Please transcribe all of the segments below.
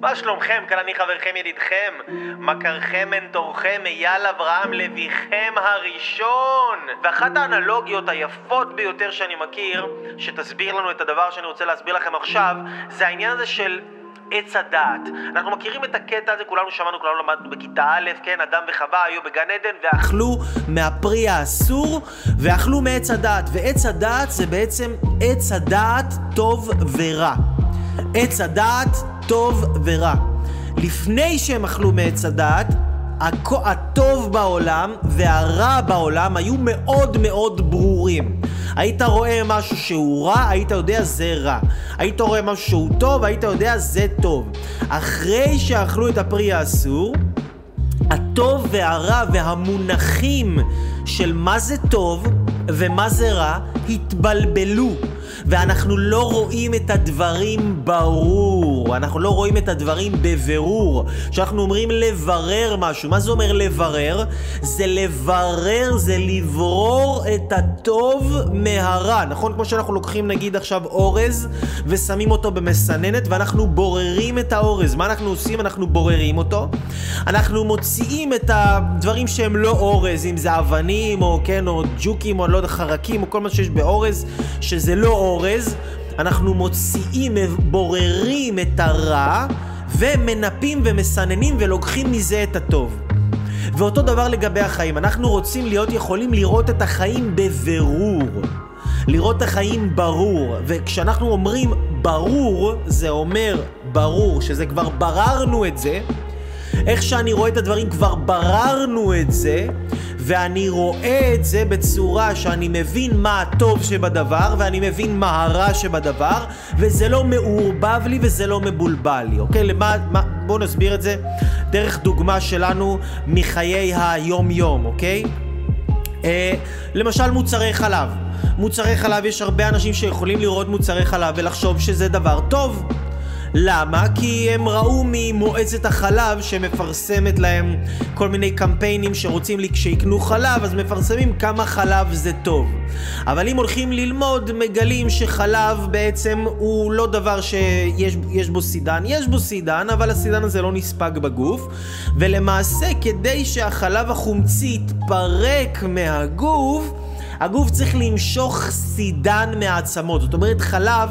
מה שלומכם? כאן אני חברכם ידידכם, מכרכם מנטורכם, אייל אברהם לביכם הראשון. ואחת האנלוגיות היפות ביותר שאני מכיר, שתסביר לנו את הדבר שאני רוצה להסביר לכם עכשיו, זה העניין הזה של עץ הדעת. אנחנו מכירים את הקטע הזה, כולנו שמענו, כולנו למדנו בכיתה א', כן, אדם וחווה היו בגן עדן ואכלו מהפרי האסור ואכלו מעץ הדעת. ועץ הדעת זה בעצם עץ הדעת טוב ורע. עץ הדעת טוב ורע. לפני שהם אכלו מעץ הדעת, הטוב בעולם והרע בעולם היו מאוד מאוד ברורים. היית רואה משהו שהוא רע, היית יודע זה רע. היית רואה משהו שהוא טוב, היית יודע זה טוב. אחרי שאכלו את הפרי האסור, הטוב והרע והמונחים של מה זה טוב ומה זה רע התבלבלו. ואנחנו לא רואים את הדברים ברור, אנחנו לא רואים את הדברים בבירור. כשאנחנו אומרים לברר משהו, מה זה אומר לברר? זה לברר, זה לברור את הטוב מהרע, נכון? כמו שאנחנו לוקחים נגיד עכשיו אורז ושמים אותו במסננת ואנחנו בוררים את האורז. מה אנחנו עושים? אנחנו בוררים אותו. אנחנו מוציאים את הדברים שהם לא אורז, אם זה אבנים או כן, או ג'וקים או לא יודע, חרקים או כל מה שיש באורז, שזה לא. אורז, אנחנו מוציאים, בוררים את הרע, ומנפים ומסננים ולוקחים מזה את הטוב. ואותו דבר לגבי החיים, אנחנו רוצים להיות יכולים לראות את החיים בבירור. לראות את החיים ברור, וכשאנחנו אומרים ברור, זה אומר ברור, שזה כבר בררנו את זה, איך שאני רואה את הדברים כבר בררנו את זה, ואני רואה את זה בצורה שאני מבין מה הטוב שבדבר ואני מבין מה הרע שבדבר וזה לא מעורבב לי וזה לא מבולבל לי, אוקיי? למה, מה, בואו נסביר את זה דרך דוגמה שלנו מחיי היום-יום, אוקיי? אה, למשל מוצרי חלב. מוצרי חלב, יש הרבה אנשים שיכולים לראות מוצרי חלב ולחשוב שזה דבר טוב. למה? כי הם ראו ממועצת החלב שמפרסמת להם כל מיני קמפיינים שרוצים לי שיקנו חלב, אז מפרסמים כמה חלב זה טוב. אבל אם הולכים ללמוד, מגלים שחלב בעצם הוא לא דבר שיש בו סידן. יש בו סידן, אבל הסידן הזה לא נספג בגוף, ולמעשה כדי שהחלב החומצי יתפרק מהגוף, הגוף צריך למשוך סידן מהעצמות. זאת אומרת, חלב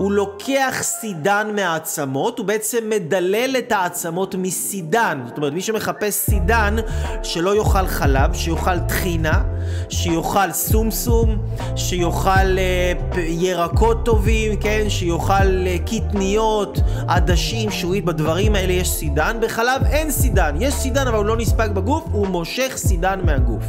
הוא לוקח סידן מהעצמות, הוא בעצם מדלל את העצמות מסידן. זאת אומרת, מי שמחפש סידן, שלא יאכל חלב, שיאכל טחינה, שיאכל סומסום, שיאכל אה, ירקות טובים, כן? שיאכל אה, קטניות, עדשים, שעועית, בדברים האלה יש סידן. בחלב אין סידן, יש סידן אבל הוא לא נספג בגוף, הוא מושך סידן מהגוף.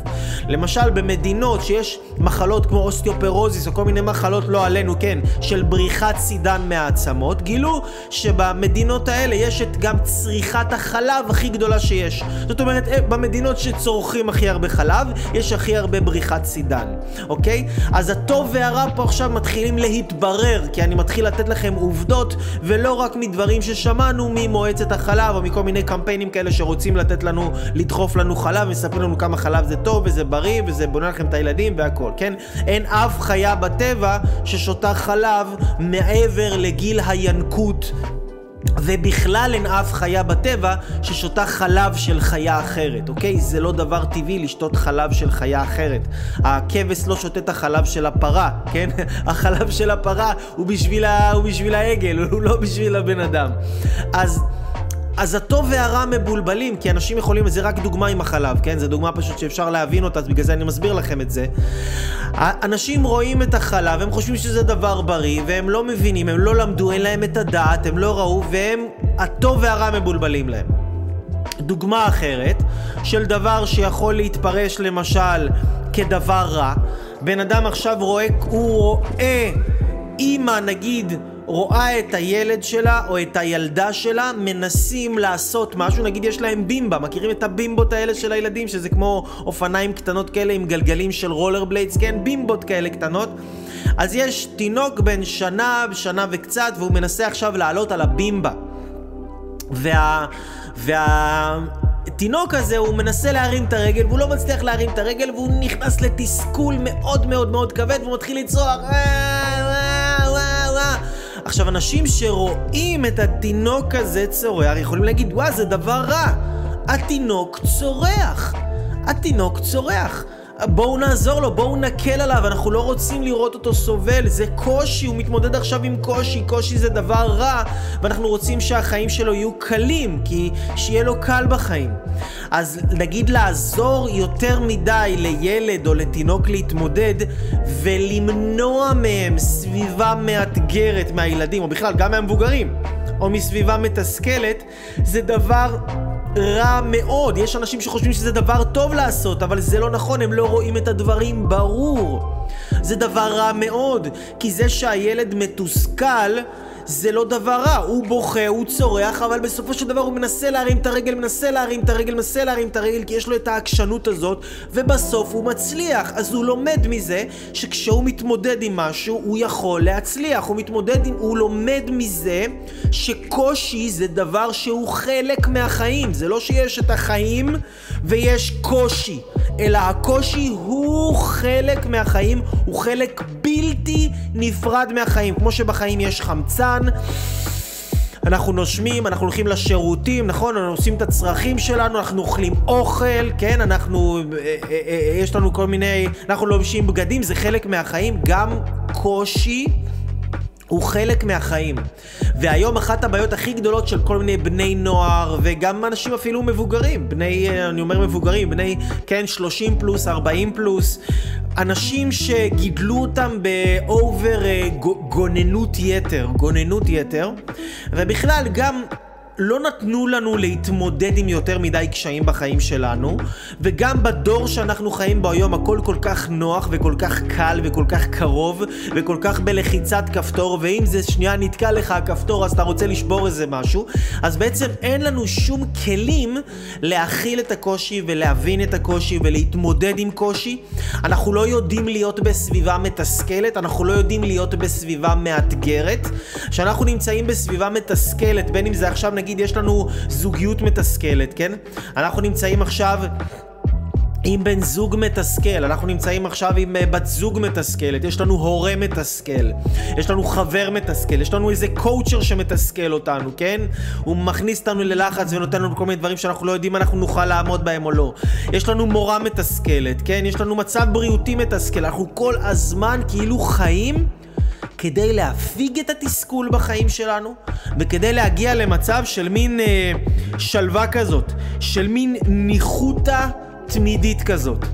למשל, במדינות שיש מחלות כמו אוסטיופרוזיס או כל מיני מחלות, לא עלינו, כן, של בריחת סידן מהעצמות, גילו שבמדינות האלה יש את גם צריכת החלב הכי גדולה שיש. זאת אומרת, אה, במדינות שצורכים הכי הרבה חלב, יש הכי הרבה בריחת סידן, אוקיי? אז הטוב והרע פה עכשיו מתחילים להתברר, כי אני מתחיל לתת לכם עובדות, ולא רק מדברים ששמענו ממועצת החלב, או מכל מיני קמפיינים כאלה שרוצים לתת לנו, לדחוף לנו חלב, ומספרים לנו כמה חלב זה טוב, וזה בריא, וזה בונה לכם את הילדים, והכל, כן? אין אף חיה בטבע ששותה חלב מעבר לגיל הינקות ובכלל אין אף חיה בטבע ששותה חלב של חיה אחרת, אוקיי? זה לא דבר טבעי לשתות חלב של חיה אחרת. הכבש לא שותה את החלב של הפרה, כן? החלב של הפרה הוא בשביל, ה... הוא בשביל העגל, הוא לא בשביל הבן אדם. אז... אז הטוב והרע מבולבלים, כי אנשים יכולים, זה רק דוגמה עם החלב, כן? זו דוגמה פשוט שאפשר להבין אותה, אז בגלל זה אני מסביר לכם את זה. אנשים רואים את החלב, הם חושבים שזה דבר בריא, והם לא מבינים, הם לא למדו, אין להם את הדעת, הם לא ראו, והם, הטוב והרע מבולבלים להם. דוגמה אחרת, של דבר שיכול להתפרש למשל כדבר רע, בן אדם עכשיו רואה, הוא רואה אימא נגיד רואה את הילד שלה או את הילדה שלה מנסים לעשות משהו, נגיד יש להם בימבה, מכירים את הבימבות האלה של הילדים שזה כמו אופניים קטנות כאלה עם גלגלים של רולר בליידס, כן? בימבות כאלה קטנות. אז יש תינוק בן שנה, שנה וקצת והוא מנסה עכשיו לעלות על הבימבה. וה... וה... התינוק הזה הוא מנסה להרים את הרגל והוא לא מצליח להרים את הרגל והוא נכנס לתסכול מאוד מאוד מאוד כבד והוא מתחיל לצרוח עכשיו, אנשים שרואים את התינוק הזה צורח, יכולים להגיד, וואה, זה דבר רע. התינוק צורח. התינוק צורח. בואו נעזור לו, בואו נקל עליו, אנחנו לא רוצים לראות אותו סובל, זה קושי, הוא מתמודד עכשיו עם קושי, קושי זה דבר רע, ואנחנו רוצים שהחיים שלו יהיו קלים, כי שיהיה לו קל בחיים. אז נגיד לעזור יותר מדי לילד או לתינוק להתמודד, ולמנוע מהם סביבה מאתגרת מהילדים, או בכלל גם מהמבוגרים, או מסביבה מתסכלת, זה דבר רע מאוד. יש אנשים שחושבים שזה דבר טוב לעשות, אבל זה לא נכון, הם לא רואים את הדברים ברור. זה דבר רע מאוד, כי זה שהילד מתוסכל... זה לא דבר רע, הוא בוכה, הוא צורח, אבל בסופו של דבר הוא מנסה להרים את הרגל, מנסה להרים את הרגל, מנסה להרים את הרגל, כי יש לו את העקשנות הזאת, ובסוף הוא מצליח. אז הוא לומד מזה שכשהוא מתמודד עם משהו, הוא יכול להצליח. הוא מתמודד עם... הוא לומד מזה שקושי זה דבר שהוא חלק מהחיים. זה לא שיש את החיים ויש קושי. אלא הקושי הוא חלק מהחיים, הוא חלק בלתי נפרד מהחיים. כמו שבחיים יש חמצן, אנחנו נושמים, אנחנו הולכים לשירותים, נכון? אנחנו עושים את הצרכים שלנו, אנחנו אוכלים אוכל, כן? אנחנו... אה, אה, אה, יש לנו כל מיני... אנחנו לובשים בגדים, זה חלק מהחיים. גם קושי הוא חלק מהחיים. והיום אחת הבעיות הכי גדולות של כל מיני בני נוער, וגם אנשים אפילו מבוגרים, בני, אני אומר מבוגרים, בני, כן, 30 פלוס, 40 פלוס, אנשים שגידלו אותם באובר אה, גוננות יתר, גוננות יתר, ובכלל גם לא נתנו לנו להתמודד עם יותר מדי קשיים בחיים שלנו, וגם בדור שאנחנו חיים בו היום הכל כל כך נוח וכל כך קל וכל כך קרוב וכל כך בלחיצת כפתור, ואם זה שנייה נתקע לך הכפתור אז אתה רוצה לשבור איזה משהו, אז בעצם אין לנו שום כלים להכיל את הקושי ולהבין את הקושי ולהתמודד עם קושי. אנחנו לא יודעים להיות בסביבה מתסכלת, אנחנו לא יודעים להיות בסביבה מאתגרת. כשאנחנו נמצאים בסביבה מתסכלת, בין אם זה עכשיו נגיד יש לנו זוגיות מתסכלת, כן? אנחנו נמצאים עכשיו... עם בן זוג מתסכל, אנחנו נמצאים עכשיו עם uh, בת זוג מתסכלת, יש לנו הורה מתסכל, יש לנו חבר מתסכל, יש לנו איזה קואוצ'ר שמתסכל אותנו, כן? הוא מכניס אותנו ללחץ ונותן לנו כל מיני דברים שאנחנו לא יודעים אם אנחנו נוכל לעמוד בהם או לא. יש לנו מורה מתסכלת, כן? יש לנו מצב בריאותי מתסכל, אנחנו כל הזמן כאילו חיים כדי להפיג את התסכול בחיים שלנו, וכדי להגיע למצב של מין אה, שלווה כזאת, של מין ניחותא תמידית כזאת.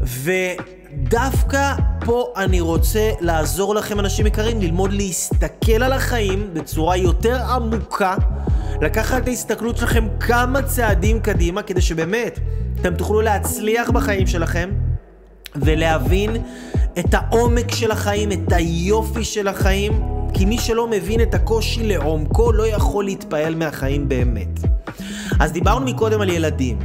ודווקא פה אני רוצה לעזור לכם, אנשים יקרים, ללמוד להסתכל על החיים בצורה יותר עמוקה, לקחת את ההסתכלות שלכם כמה צעדים קדימה, כדי שבאמת אתם תוכלו להצליח בחיים שלכם ולהבין את העומק של החיים, את היופי של החיים, כי מי שלא מבין את הקושי לעומקו לא יכול להתפעל מהחיים באמת. אז דיברנו מקודם על ילדים,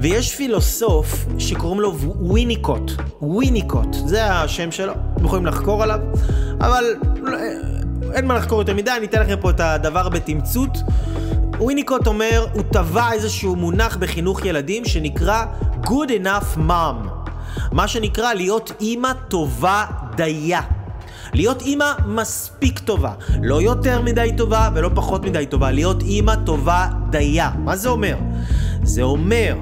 ויש פילוסוף שקוראים לו וויניקוט, וויניקוט, זה השם שלו, אתם יכולים לחקור עליו, אבל אין מה לחקור יותר מדי, אני אתן לכם פה את הדבר בתמצות. וויניקוט אומר, הוא טבע איזשהו מונח בחינוך ילדים שנקרא Good enough mom. מה שנקרא להיות אימא טובה דייה. להיות אימא מספיק טובה. לא יותר מדי טובה ולא פחות מדי טובה. להיות אימא טובה דייה. מה זה אומר? זה אומר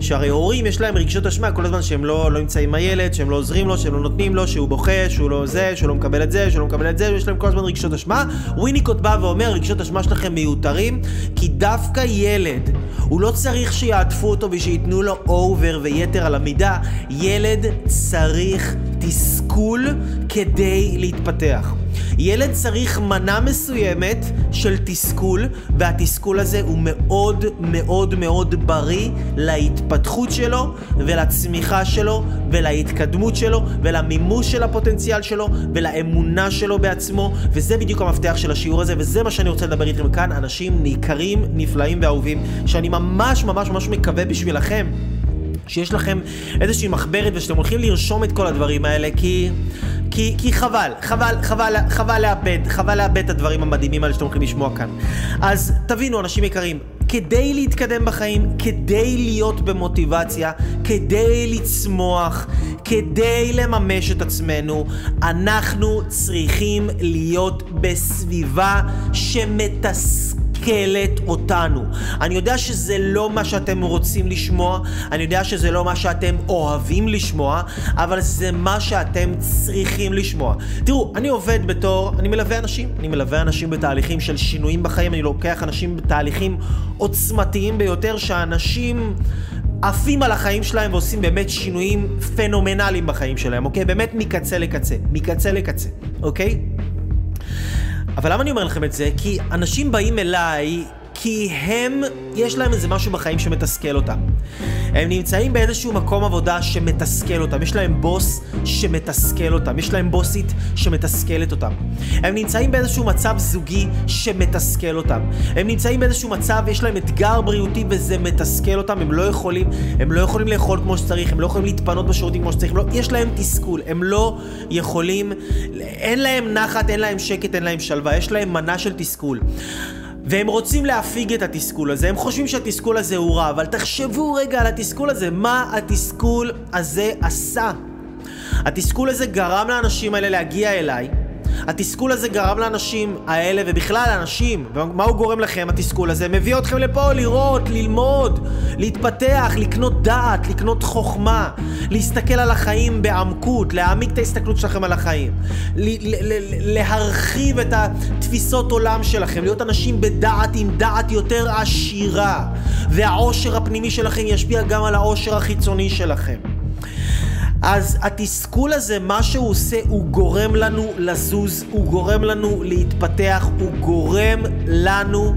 שהרי הורים יש להם רגשות אשמה כל הזמן שהם לא, לא נמצאים עם הילד, שהם לא עוזרים לו, שהם לא נותנים לו, שהוא בוכה, שהוא לא זה, שהוא לא מקבל את זה, שהוא לא מקבל את זה, יש להם כל הזמן רגשות אשמה. וויניקוט בא ואומר, רגשות אשמה שלכם מיותרים, כי דווקא ילד, הוא לא צריך שיעטפו אותו ושייתנו לו over ויתר על המידה, ילד צריך תסכול כדי להתפתח. ילד צריך מנה מסוימת של תסכול, והתסכול הזה הוא מאוד מאוד מאוד בריא להתפתחות שלו, ולצמיחה שלו, ולהתקדמות שלו, ולמימוש של הפוטנציאל שלו, ולאמונה שלו בעצמו, וזה בדיוק המפתח של השיעור הזה, וזה מה שאני רוצה לדבר איתכם כאן, אנשים ניכרים, נפלאים ואהובים, שאני ממש ממש ממש מקווה בשבילכם. שיש לכם איזושהי מחברת ושאתם הולכים לרשום את כל הדברים האלה, כי... כי, כי חבל, חבל, חבל, חבל לאבד, חבל לאבד את הדברים המדהימים האלה שאתם הולכים לשמוע כאן. אז תבינו, אנשים יקרים, כדי להתקדם בחיים, כדי להיות במוטיבציה, כדי לצמוח, כדי לממש את עצמנו, אנחנו צריכים להיות בסביבה שמתסכלת אותנו. אני יודע שזה לא מה שאתם רוצים לשמוע, אני יודע שזה לא מה שאתם אוהבים לשמוע, אבל זה מה שאתם צריכים לשמוע. תראו, אני עובד בתור, אני מלווה אנשים, אני מלווה אנשים בתהליכים של שינויים בחיים, אני לוקח אנשים בתהליכים עוצמתיים ביותר, שאנשים... עפים על החיים שלהם ועושים באמת שינויים פנומנליים בחיים שלהם, אוקיי? באמת מקצה לקצה, מקצה לקצה, אוקיי? אבל למה אני אומר לכם את זה? כי אנשים באים אליי כי הם, יש להם איזה משהו בחיים שמתסכל אותם. הם נמצאים באיזשהו מקום עבודה שמתסכל אותם, יש להם בוס שמתסכל אותם, יש להם בוסית שמתסכלת אותם. הם נמצאים באיזשהו מצב זוגי שמתסכל אותם. הם נמצאים באיזשהו מצב, יש להם אתגר בריאותי וזה מתסכל אותם, הם לא יכולים, הם לא יכולים לאכול כמו שצריך, הם לא יכולים להתפנות בשירותים כמו שצריך, לא, יש להם תסכול, הם לא יכולים, אין להם נחת, אין להם שקט, אין להם שלווה, יש להם מנה של תסכול. והם רוצים להפיג את התסכול הזה, הם חושבים שהתסכול הזה הוא רע, אבל תחשבו רגע על התסכול הזה, מה התסכול הזה עשה? התסכול הזה גרם לאנשים האלה להגיע אליי, התסכול הזה גרם לאנשים האלה, ובכלל לאנשים, ומה הוא גורם לכם, התסכול הזה? מביא אתכם לפה לראות, ללמוד, להתפתח, לקנות דעת, לקנות חוכמה, להסתכל על החיים בעמקות, להעמיק את ההסתכלות שלכם על החיים, להרחיב את התפיסות עולם שלכם, להיות אנשים בדעת עם דעת יותר עשירה, והעושר הפנימי שלכם ישפיע גם על העושר החיצוני שלכם. אז התסכול הזה, מה שהוא עושה, הוא גורם לנו לזוז, הוא גורם לנו להתפתח, הוא גורם לנו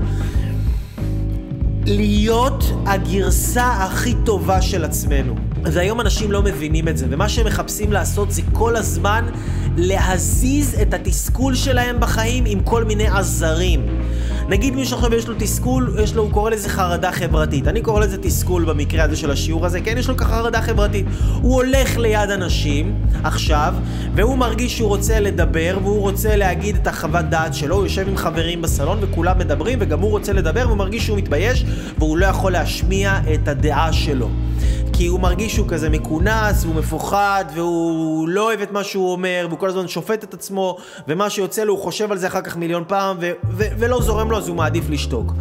להיות הגרסה הכי טובה של עצמנו. והיום אנשים לא מבינים את זה, ומה שהם מחפשים לעשות זה כל הזמן להזיז את התסכול שלהם בחיים עם כל מיני עזרים. נגיד מישהו עכשיו יש לו תסכול, יש לו, הוא קורא לזה חרדה חברתית. אני קורא לזה תסכול במקרה הזה של השיעור הזה, כן, יש לו ככה חרדה חברתית. הוא הולך ליד אנשים עכשיו, והוא מרגיש שהוא רוצה לדבר, והוא רוצה להגיד את החוות דעת שלו, הוא יושב עם חברים בסלון וכולם מדברים, וגם הוא רוצה לדבר, והוא מרגיש שהוא מתבייש, והוא לא יכול להשמיע את הדעה שלו. כי הוא מרגיש שהוא כזה מכונס, והוא מפוחד, והוא לא אוהב את מה שהוא אומר, והוא כל הזמן שופט את עצמו, ומה שיוצא לו הוא חושב על זה אחר כך מיליון פעם, ו- ו- ולא זורם לו אז הוא מעדיף לשתוק.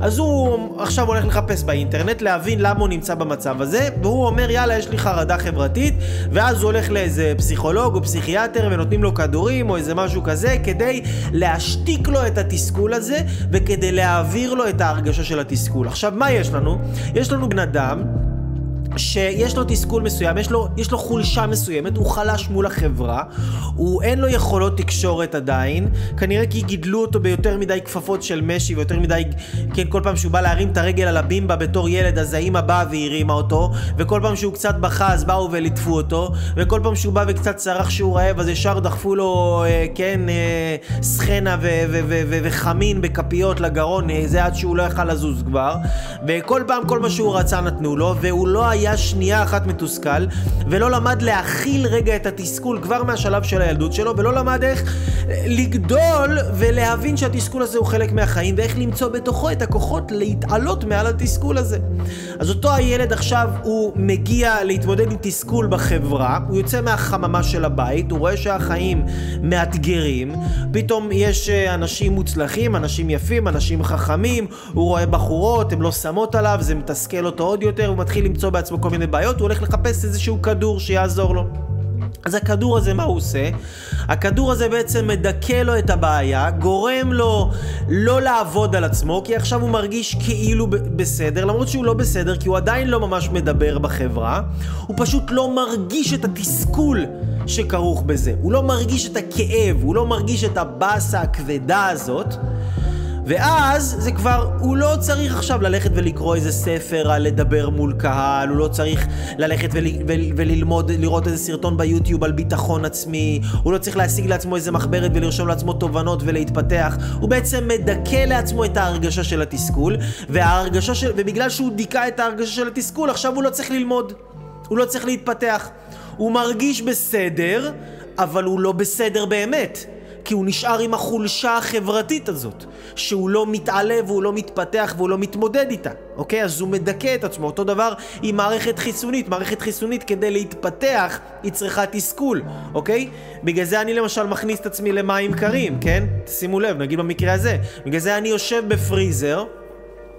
אז הוא עכשיו הולך לחפש באינטרנט, להבין למה הוא נמצא במצב הזה, והוא אומר יאללה יש לי חרדה חברתית, ואז הוא הולך לאיזה פסיכולוג או פסיכיאטר ונותנים לו כדורים או איזה משהו כזה, כדי להשתיק לו את התסכול הזה, וכדי להעביר לו את ההרגשה של התסכול. עכשיו מה יש לנו? יש לנו בן אדם שיש לו תסכול מסוים, יש לו, יש לו חולשה מסוימת, הוא חלש מול החברה, הוא אין לו יכולות תקשורת עדיין, כנראה כי גידלו אותו ביותר מדי כפפות של משי ויותר מדי, כן, כל פעם שהוא בא להרים את הרגל על הבימבה בתור ילד, אז האמא באה והרימה אותו, וכל פעם שהוא קצת בכה אז באו וליטפו אותו, וכל פעם שהוא בא וקצת צרח שהוא רעב אז ישר דחפו לו, אה, כן, אה, סחנה וחמין בכפיות לגרון, אה, זה עד שהוא לא יכל לזוז כבר, וכל פעם כל מה שהוא רצה נתנו לו, והוא לא היה... היה שנייה אחת מתוסכל, ולא למד להכיל רגע את התסכול כבר מהשלב של הילדות שלו, ולא למד איך לגדול ולהבין שהתסכול הזה הוא חלק מהחיים, ואיך למצוא בתוכו את הכוחות להתעלות מעל התסכול הזה. אז אותו הילד עכשיו הוא מגיע להתמודד עם תסכול בחברה, הוא יוצא מהחממה של הבית, הוא רואה שהחיים מאתגרים, פתאום יש אה, אנשים מוצלחים, אנשים יפים, אנשים חכמים, הוא רואה בחורות, הן לא שמות עליו, זה מתסכל אותו עוד יותר, הוא מתחיל למצוא בעצמו לעצמו כל מיני בעיות, הוא הולך לחפש איזשהו כדור שיעזור לו. אז הכדור הזה, מה הוא עושה? הכדור הזה בעצם מדכא לו את הבעיה, גורם לו לא לעבוד על עצמו, כי עכשיו הוא מרגיש כאילו בסדר, למרות שהוא לא בסדר, כי הוא עדיין לא ממש מדבר בחברה, הוא פשוט לא מרגיש את התסכול שכרוך בזה, הוא לא מרגיש את הכאב, הוא לא מרגיש את הבאסה הכבדה הזאת. ואז זה כבר, הוא לא צריך עכשיו ללכת ולקרוא איזה ספר על לדבר מול קהל, הוא לא צריך ללכת ול, ול, וללמוד, לראות איזה סרטון ביוטיוב על ביטחון עצמי, הוא לא צריך להשיג לעצמו איזה מחברת ולרשום לעצמו תובנות ולהתפתח, הוא בעצם מדכא לעצמו את ההרגשה של התסכול, וההרגשה של, ובגלל שהוא דיכא את ההרגשה של התסכול, עכשיו הוא לא צריך ללמוד, הוא לא צריך להתפתח. הוא מרגיש בסדר, אבל הוא לא בסדר באמת. כי הוא נשאר עם החולשה החברתית הזאת, שהוא לא מתעלה והוא לא מתפתח והוא לא מתמודד איתה, אוקיי? אז הוא מדכא את עצמו. אותו דבר עם מערכת חיסונית. מערכת חיסונית כדי להתפתח היא צריכה תסכול, אוקיי? בגלל זה אני למשל מכניס את עצמי למים קרים, כן? שימו לב, נגיד במקרה הזה. בגלל זה אני יושב בפריזר.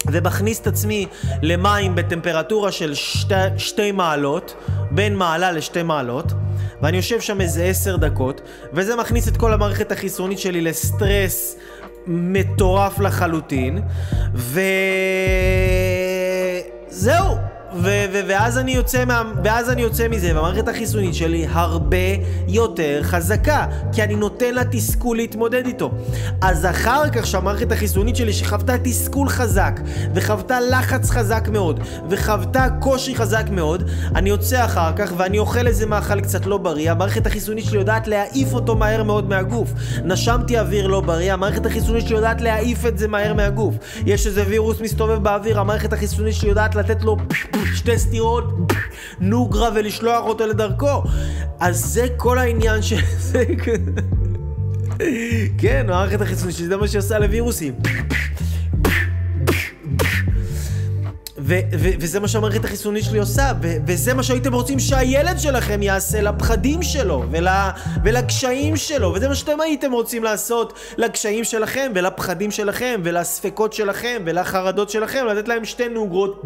ומכניס את עצמי למים בטמפרטורה של שתי, שתי מעלות, בין מעלה לשתי מעלות, ואני יושב שם איזה עשר דקות, וזה מכניס את כל המערכת החיסונית שלי לסטרס מטורף לחלוטין, וזהו. ו- ו- ואז, אני יוצא מה- ואז אני יוצא מזה, והמערכת החיסונית שלי הרבה יותר חזקה, כי אני נותן לה תסכול להתמודד איתו. אז אחר כך שהמערכת החיסונית שלי, שחוותה תסכול חזק, וחוותה לחץ חזק מאוד, וחוותה קושי חזק מאוד, אני יוצא אחר כך ואני אוכל איזה מאכל קצת לא בריא, המערכת החיסונית שלי יודעת להעיף אותו מהר מאוד מהגוף. נשמתי אוויר לא בריא, המערכת החיסונית שלי יודעת להעיף את זה מהר מהגוף. יש איזה וירוס מסתובב באוויר, המערכת החיסונית שלי יודעת לתת לו שתי סטירות, נוגרה ולשלוח אותו לדרכו. אז זה כל העניין של זה. כן, מערכת החיסונית שלי, זה מה שהיא עושה לווירוסים. ו- ו- וזה מה שהמערכת החיסונית שלי עושה, ו- וזה מה שהייתם רוצים שהילד שלכם יעשה לפחדים שלו, ול- ולקשיים שלו, וזה מה שאתם הייתם רוצים לעשות לקשיים שלכם, ולפחדים שלכם, ולספקות שלכם, ולחרדות שלכם, לתת להם שתי נוגרות,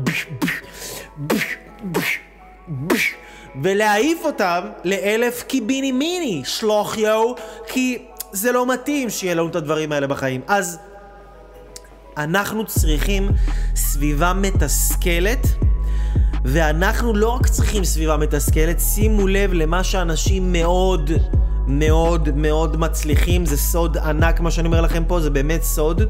ולהעיף אותם לאלף קיביני מיני, שלוח יואו, כי זה לא מתאים שיהיה לנו את הדברים האלה בחיים. אז... אנחנו צריכים סביבה מתסכלת, ואנחנו לא רק צריכים סביבה מתסכלת, שימו לב למה שאנשים מאוד מאוד מאוד מצליחים, זה סוד ענק מה שאני אומר לכם פה, זה באמת סוד.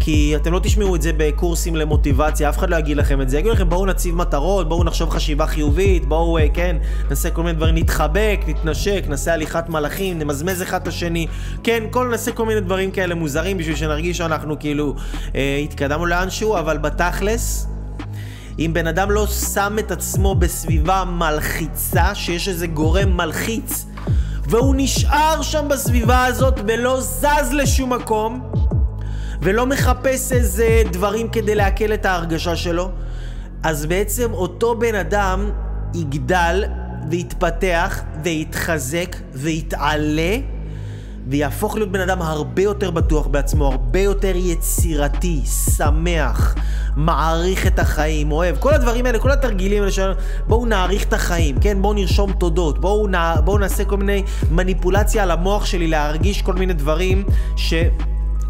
כי אתם לא תשמעו את זה בקורסים למוטיבציה, אף אחד לא יגיד לכם את זה. יגידו לכם בואו נציב מטרות, בואו נחשוב חשיבה חיובית, בואו, אה, כן, נעשה כל מיני דברים, נתחבק, נתנשק, נעשה הליכת מלאכים, נמזמז אחד את השני. כן, כל נעשה כל מיני דברים כאלה מוזרים בשביל שנרגיש שאנחנו כאילו אה, התקדמנו לאנשהו, אבל בתכלס... אם בן אדם לא שם את עצמו בסביבה מלחיצה, שיש איזה גורם מלחיץ, והוא נשאר שם בסביבה הזאת ולא זז לשום מקום, ולא מחפש איזה דברים כדי לעכל את ההרגשה שלו, אז בעצם אותו בן אדם יגדל ויתפתח ויתחזק ויתעלה ויהפוך להיות בן אדם הרבה יותר בטוח בעצמו, הרבה יותר יצירתי, שמח, מעריך את החיים, אוהב, כל הדברים האלה, כל התרגילים האלה שלנו, בואו נעריך את החיים, כן? בואו נרשום תודות, בואו נ... בוא נעשה כל מיני מניפולציה על המוח שלי להרגיש כל מיני דברים ש...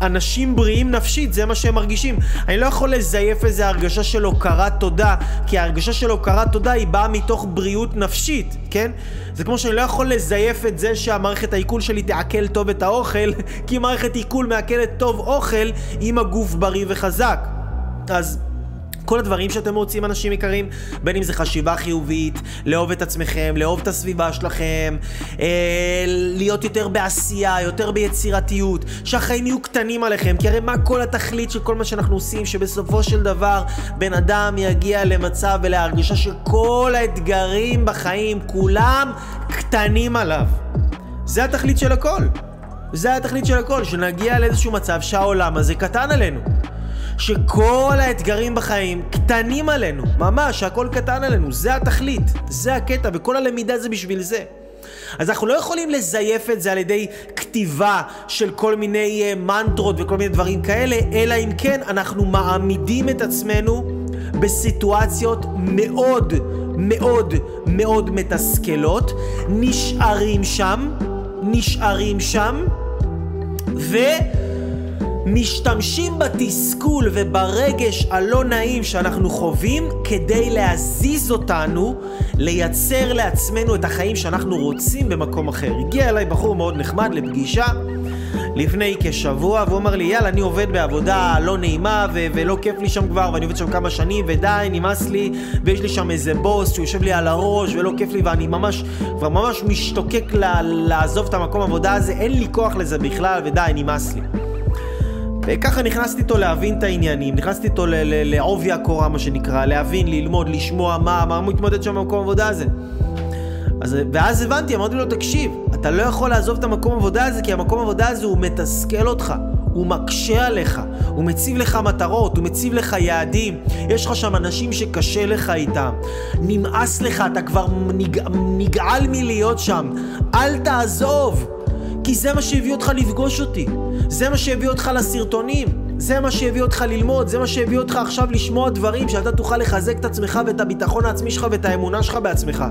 אנשים בריאים נפשית, זה מה שהם מרגישים. אני לא יכול לזייף איזה הרגשה של הוקרת תודה, כי ההרגשה של הוקרת תודה היא באה מתוך בריאות נפשית, כן? זה כמו שאני לא יכול לזייף את זה שהמערכת העיכול שלי תעכל טוב את האוכל, כי מערכת עיכול מעכלת טוב אוכל אם הגוף בריא וחזק. אז... כל הדברים שאתם רוצים, אנשים יקרים, בין אם זה חשיבה חיובית, לאהוב את עצמכם, לאהוב את הסביבה שלכם, אה, להיות יותר בעשייה, יותר ביצירתיות, שהחיים יהיו קטנים עליכם, כי הרי מה כל התכלית של כל מה שאנחנו עושים, שבסופו של דבר בן אדם יגיע למצב ולהרגישה שכל האתגרים בחיים, כולם קטנים עליו. זה התכלית של הכל. זה התכלית של הכל, שנגיע לאיזשהו מצב שהעולם הזה קטן עלינו. שכל האתגרים בחיים קטנים עלינו, ממש, הכל קטן עלינו, זה התכלית, זה הקטע, וכל הלמידה זה בשביל זה. אז אנחנו לא יכולים לזייף את זה על ידי כתיבה של כל מיני uh, מנטרות וכל מיני דברים כאלה, אלא אם כן אנחנו מעמידים את עצמנו בסיטואציות מאוד מאוד מאוד מתסכלות, נשארים שם, נשארים שם, ו... משתמשים בתסכול וברגש הלא נעים שאנחנו חווים כדי להזיז אותנו, לייצר לעצמנו את החיים שאנחנו רוצים במקום אחר. הגיע אליי בחור מאוד נחמד לפגישה לפני כשבוע, והוא אמר לי, יאללה, אני עובד בעבודה לא נעימה ו- ולא כיף לי שם כבר, ואני עובד שם כמה שנים, ודי, נמאס לי, ויש לי שם איזה בוס שיושב לי על הראש ולא כיף לי, ואני ממש, כבר ממש משתוקק ל- לעזוב את המקום עבודה הזה, אין לי כוח לזה בכלל, ודי, נמאס לי. וככה נכנסתי איתו להבין את העניינים, נכנסתי איתו לעובי הקורה מה שנקרא, להבין, ללמוד, לשמוע מה, מה מתמודד שם במקום העבודה הזה. אז, ואז הבנתי, אמרתי לו, תקשיב, אתה לא יכול לעזוב את המקום עבודה הזה, כי המקום עבודה הזה הוא מתסכל אותך. הוא מקשה עליך, הוא מציב לך מטרות, הוא מציב לך יעדים. יש לך שם אנשים שקשה לך איתם. נמאס לך, אתה כבר נג... נגעל מלהיות שם. אל תעזוב, כי זה מה שהביא אותך לפגוש אותי. זה מה שהביא אותך לסרטונים. זה מה שהביא אותך ללמוד, זה מה שהביא אותך עכשיו לשמוע דברים שאתה תוכל לחזק את עצמך ואת הביטחון העצמי שלך ואת האמונה שלך בעצמך.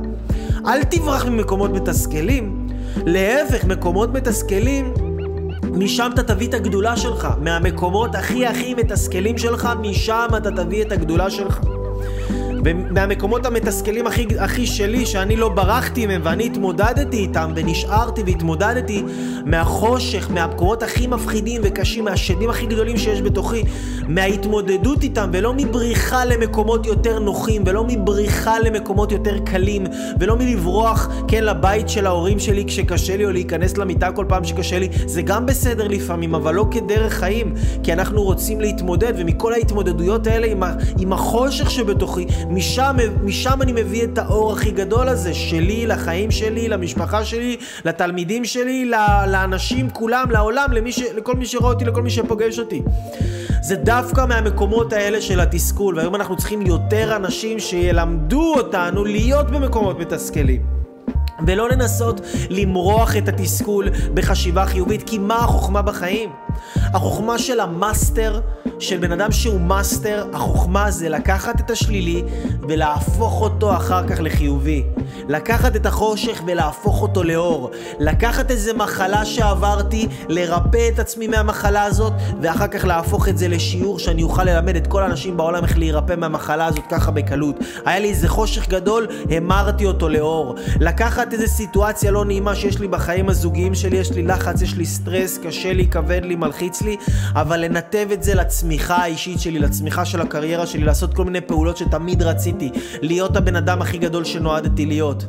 אל תברח ממקומות מתסכלים. להפך, מקומות מתסכלים משם אתה תביא את הגדולה שלך. מהמקומות הכי הכי מתסכלים שלך, משם אתה תביא את הגדולה שלך. ומהמקומות המתסכלים הכי, הכי שלי, שאני לא ברחתי מהם ואני התמודדתי איתם ונשארתי והתמודדתי מהחושך, מהמקומות הכי מפחידים וקשים, מהשדים הכי גדולים שיש בתוכי, מההתמודדות איתם ולא מבריחה למקומות יותר נוחים ולא מבריחה למקומות יותר קלים ולא מלברוח, כן, לבית של ההורים שלי כשקשה לי או להיכנס למיטה כל פעם שקשה לי, זה גם בסדר לפעמים, אבל לא כדרך חיים, כי אנחנו רוצים להתמודד ומכל ההתמודדויות האלה עם, עם החושך שבתוכי משם, משם אני מביא את האור הכי גדול הזה, שלי, לחיים שלי, למשפחה שלי, לתלמידים שלי, לאנשים כולם, לעולם, למי ש, לכל מי שרואה אותי, לכל מי שפוגש אותי. זה דווקא מהמקומות האלה של התסכול, והיום אנחנו צריכים יותר אנשים שילמדו אותנו להיות במקומות מתסכלים. ולא לנסות למרוח את התסכול בחשיבה חיובית, כי מה החוכמה בחיים? החוכמה של המאסטר של בן אדם שהוא מאסטר, החוכמה זה לקחת את השלילי ולהפוך אותו אחר כך לחיובי. לקחת את החושך ולהפוך אותו לאור. לקחת איזה מחלה שעברתי, לרפא את עצמי מהמחלה הזאת, ואחר כך להפוך את זה לשיעור שאני אוכל ללמד את כל האנשים בעולם איך להירפא מהמחלה הזאת ככה בקלות. היה לי איזה חושך גדול, המרתי אותו לאור. לקחת איזה סיטואציה לא נעימה שיש לי בחיים הזוגיים שלי, יש לי לחץ, יש לי סטרס, קשה לי, כבד לי, מלחיץ לי, אבל לנתב את זה לצמיחה האישית שלי, לצמיחה של הקריירה שלי, לעשות כל מיני פעולות שתמיד רציתי, להיות הבן אדם הכי גדול שנועדתי להיות.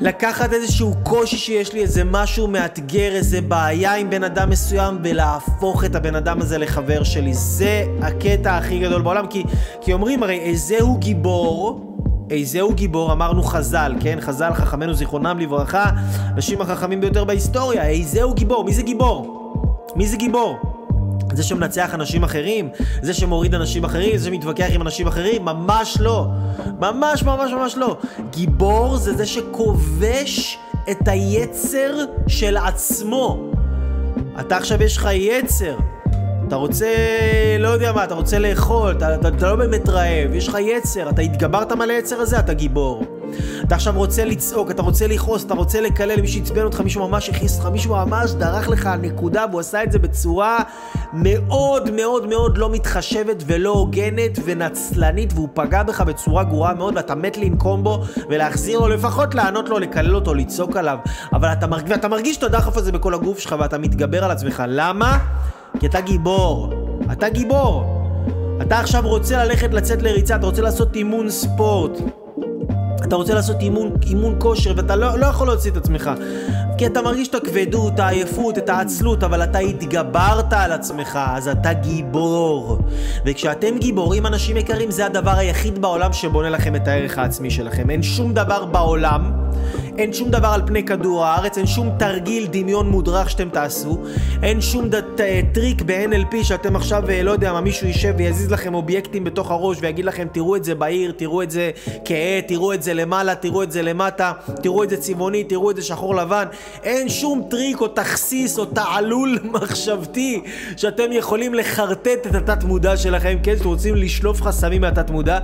לקחת איזשהו קושי שיש לי, איזה משהו מאתגר, איזה בעיה עם בן אדם מסוים, ולהפוך את הבן אדם הזה לחבר שלי. זה הקטע הכי גדול בעולם, כי, כי אומרים הרי איזהו גיבור, איזהו גיבור, אמרנו חז"ל, כן? חז"ל חכמינו זיכרונם לברכה, אנשים החכמים ביותר בהיסטוריה, איזהו גיבור, מי זה גיבור? מי זה גיבור? זה שמנצח אנשים אחרים? זה שמוריד אנשים אחרים? זה שמתווכח עם אנשים אחרים? ממש לא. ממש ממש ממש לא. גיבור זה זה שכובש את היצר של עצמו. אתה עכשיו יש לך יצר. אתה רוצה, לא יודע מה, אתה רוצה לאכול, אתה, אתה, אתה לא באמת רעב, יש לך יצר, אתה התגברת על היצר הזה, אתה גיבור. אתה עכשיו רוצה לצעוק, אתה רוצה לכעוס, אתה רוצה לקלל, מישהו עצבן אותך, מישהו ממש הכניס אותך, מישהו ממש דרך לך על נקודה, והוא עשה את זה בצורה מאוד מאוד מאוד לא מתחשבת ולא הוגנת ונצלנית, והוא פגע בך בצורה גרועה מאוד, ואתה מת לנקום בו ולהחזיר לו, לפחות לענות לו, לקלל אותו, לצעוק עליו. אבל אתה, מרג... ואתה מרגיש את הדחף הזה בכל הגוף שלך, ואתה מתגבר על עצמך. למה? כי אתה גיבור. אתה גיבור. אתה עכשיו רוצה ללכת לצאת לריצה, אתה רוצה לעשות אימון ספורט. אתה רוצה לעשות אימון, אימון כושר ואתה לא, לא יכול להוציא את עצמך כי אתה מרגיש את הכבדות, העייפות, את העצלות, אבל אתה התגברת על עצמך, אז אתה גיבור. וכשאתם גיבורים, אנשים יקרים, זה הדבר היחיד בעולם שבונה לכם את הערך העצמי שלכם. אין שום דבר בעולם אין שום דבר על פני כדור הארץ, אין שום תרגיל דמיון מודרך שאתם תעשו, אין שום דת, טריק ב-NLP שאתם עכשיו, אה, לא יודע מה, מישהו יישב ויזיז לכם אובייקטים בתוך הראש ויגיד לכם, תראו את זה בעיר, תראו את זה כהה, תראו את זה למעלה, תראו את זה למטה, תראו את זה צבעוני, תראו את זה שחור לבן. אין שום טריק או תכסיס או תעלול מחשבתי שאתם יכולים לחרטט את התת מודע שלכם, כן? שאתם רוצים לשלוף חסמים מהתת מודע.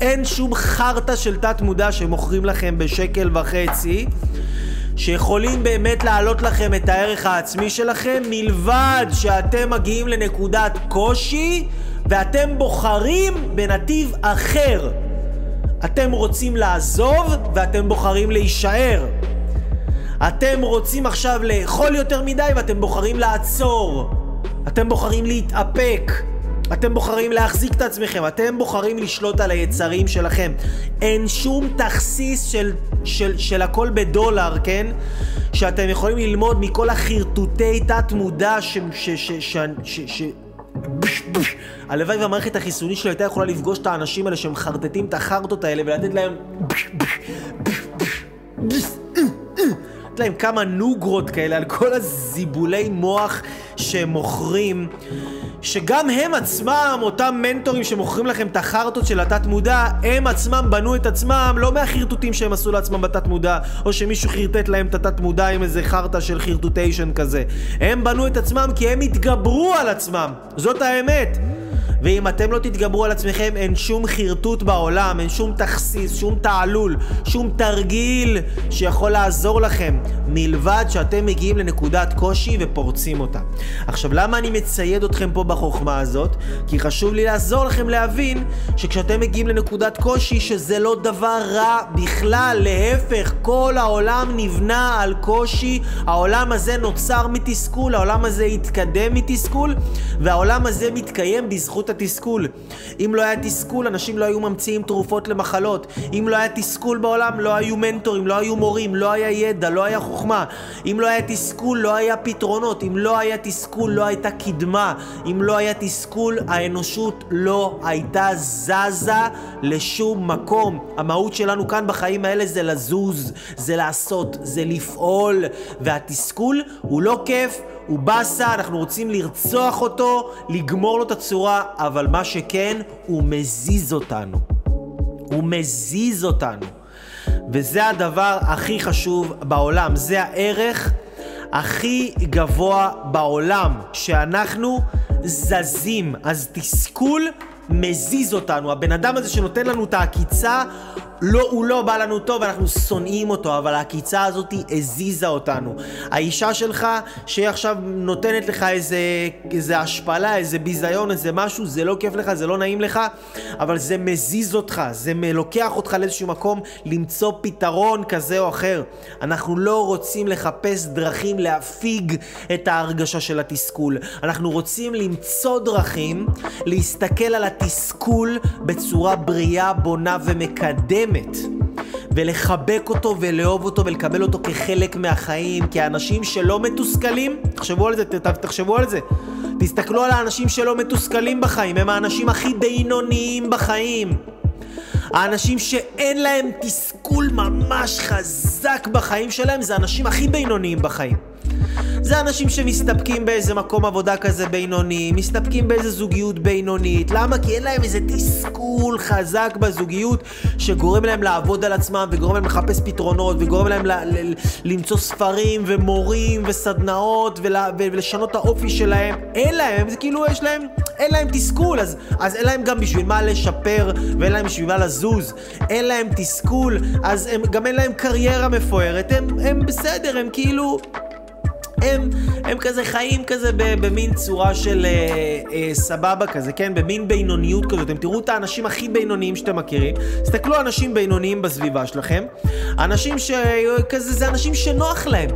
אין שום חרטא של תת מודע שמוכרים לכם בשקל וחצי. שיכולים באמת להעלות לכם את הערך העצמי שלכם מלבד שאתם מגיעים לנקודת קושי ואתם בוחרים בנתיב אחר. אתם רוצים לעזוב ואתם בוחרים להישאר. אתם רוצים עכשיו לאכול יותר מדי ואתם בוחרים לעצור. אתם בוחרים להתאפק. אתם בוחרים להחזיק את עצמכם, אתם בוחרים לשלוט על היצרים שלכם. אין שום תכסיס של, של, של הכל בדולר, כן? שאתם יכולים ללמוד מכל החרטוטי תת מודע ש... ש... ש... ש... ש... ש... הלוואי והמערכת החיסונית שלה הייתה יכולה לפגוש את האנשים האלה שמחרטטים את החרטות האלה ולתת להם להם כמה נוגרות כאלה על כל הזיבולי מוח שהם מוכרים. שגם הם עצמם, אותם מנטורים שמוכרים לכם את החרטות של התת מודע, הם עצמם בנו את עצמם לא מהחרטוטים שהם עשו לעצמם בתת מודע, או שמישהו חרטט להם את התת מודע עם איזה חרטה של חרטוטיישן כזה. הם בנו את עצמם כי הם התגברו על עצמם, זאת האמת. ואם אתם לא תתגברו על עצמכם, אין שום חרטוט בעולם, אין שום תכסיס, שום תעלול, שום תרגיל שיכול לעזור לכם, מלבד שאתם מגיעים לנקודת קושי ופורצים אותה. עכשיו, למה אני מצייד אתכם פה בחוכמה הזאת? כי חשוב לי לעזור לכם להבין שכשאתם מגיעים לנקודת קושי, שזה לא דבר רע בכלל, להפך, כל העולם נבנה על קושי, העולם הזה נוצר מתסכול, העולם הזה התקדם מתסכול, והעולם הזה מתקיים בזכות התסכול. אם לא היה תסכול, אנשים לא היו ממציאים תרופות למחלות. אם לא היה תסכול בעולם, לא היו מנטורים, לא היו מורים, לא היה ידע, לא היה חוכמה. אם לא היה תסכול, לא היה פתרונות. אם לא היה תסכול, לא הייתה קדמה. אם לא היה תסכול, האנושות לא הייתה זזה לשום מקום. המהות שלנו כאן בחיים האלה זה לזוז, זה לעשות, זה לפעול. והתסכול הוא לא כיף, הוא באסה, אנחנו רוצים לרצוח אותו, לגמור לו את הצורה, אבל מה שכן, הוא מזיז אותנו. הוא מזיז אותנו. וזה הדבר הכי חשוב בעולם, זה הערך הכי גבוה בעולם, שאנחנו זזים. אז תסכול מזיז אותנו. הבן אדם הזה שנותן לנו את העקיצה, לא, הוא לא בא לנו טוב, אנחנו שונאים אותו, אבל העקיצה הזאת הזיזה אותנו. האישה שלך, שהיא עכשיו נותנת לך איזה, איזה השפלה, איזה ביזיון, איזה משהו, זה לא כיף לך, זה לא נעים לך, אבל זה מזיז אותך, זה לוקח אותך לאיזשהו מקום למצוא פתרון כזה או אחר. אנחנו לא רוצים לחפש דרכים להפיג את ההרגשה של התסכול. אנחנו רוצים למצוא דרכים להסתכל על התסכול בצורה בריאה, בונה ומקדמת. באמת. ולחבק אותו ולאהוב אותו ולקבל אותו כחלק מהחיים, כי האנשים שלא מתוסכלים, תחשבו על זה, תחשבו על זה. תסתכלו על האנשים שלא מתוסכלים בחיים, הם האנשים הכי בינוניים בחיים. האנשים שאין להם תסכול ממש חזק בחיים שלהם, זה האנשים הכי בינוניים בחיים. זה אנשים שמסתפקים באיזה מקום עבודה כזה בינוני, מסתפקים באיזה זוגיות בינונית. למה? כי אין להם איזה תסכול חזק בזוגיות שגורם להם לעבוד על עצמם וגורם להם לחפש פתרונות וגורם להם ל- ל- למצוא ספרים ומורים וסדנאות ול- ולשנות את האופי שלהם. אין להם, זה כאילו יש להם, אין להם תסכול, אז, אז אין להם גם בשביל מה לשפר ואין להם בשביל מה לזוז. אין להם תסכול, אז הם, גם אין להם קריירה מפוארת. הם, הם בסדר, הם כאילו... הם, הם כזה חיים כזה במין צורה של אה, אה, סבבה כזה, כן? במין בינוניות כזאת. אתם תראו את האנשים הכי בינוניים שאתם מכירים. תסתכלו אנשים בינוניים בסביבה שלכם. אנשים שכזה, זה אנשים שנוח להם.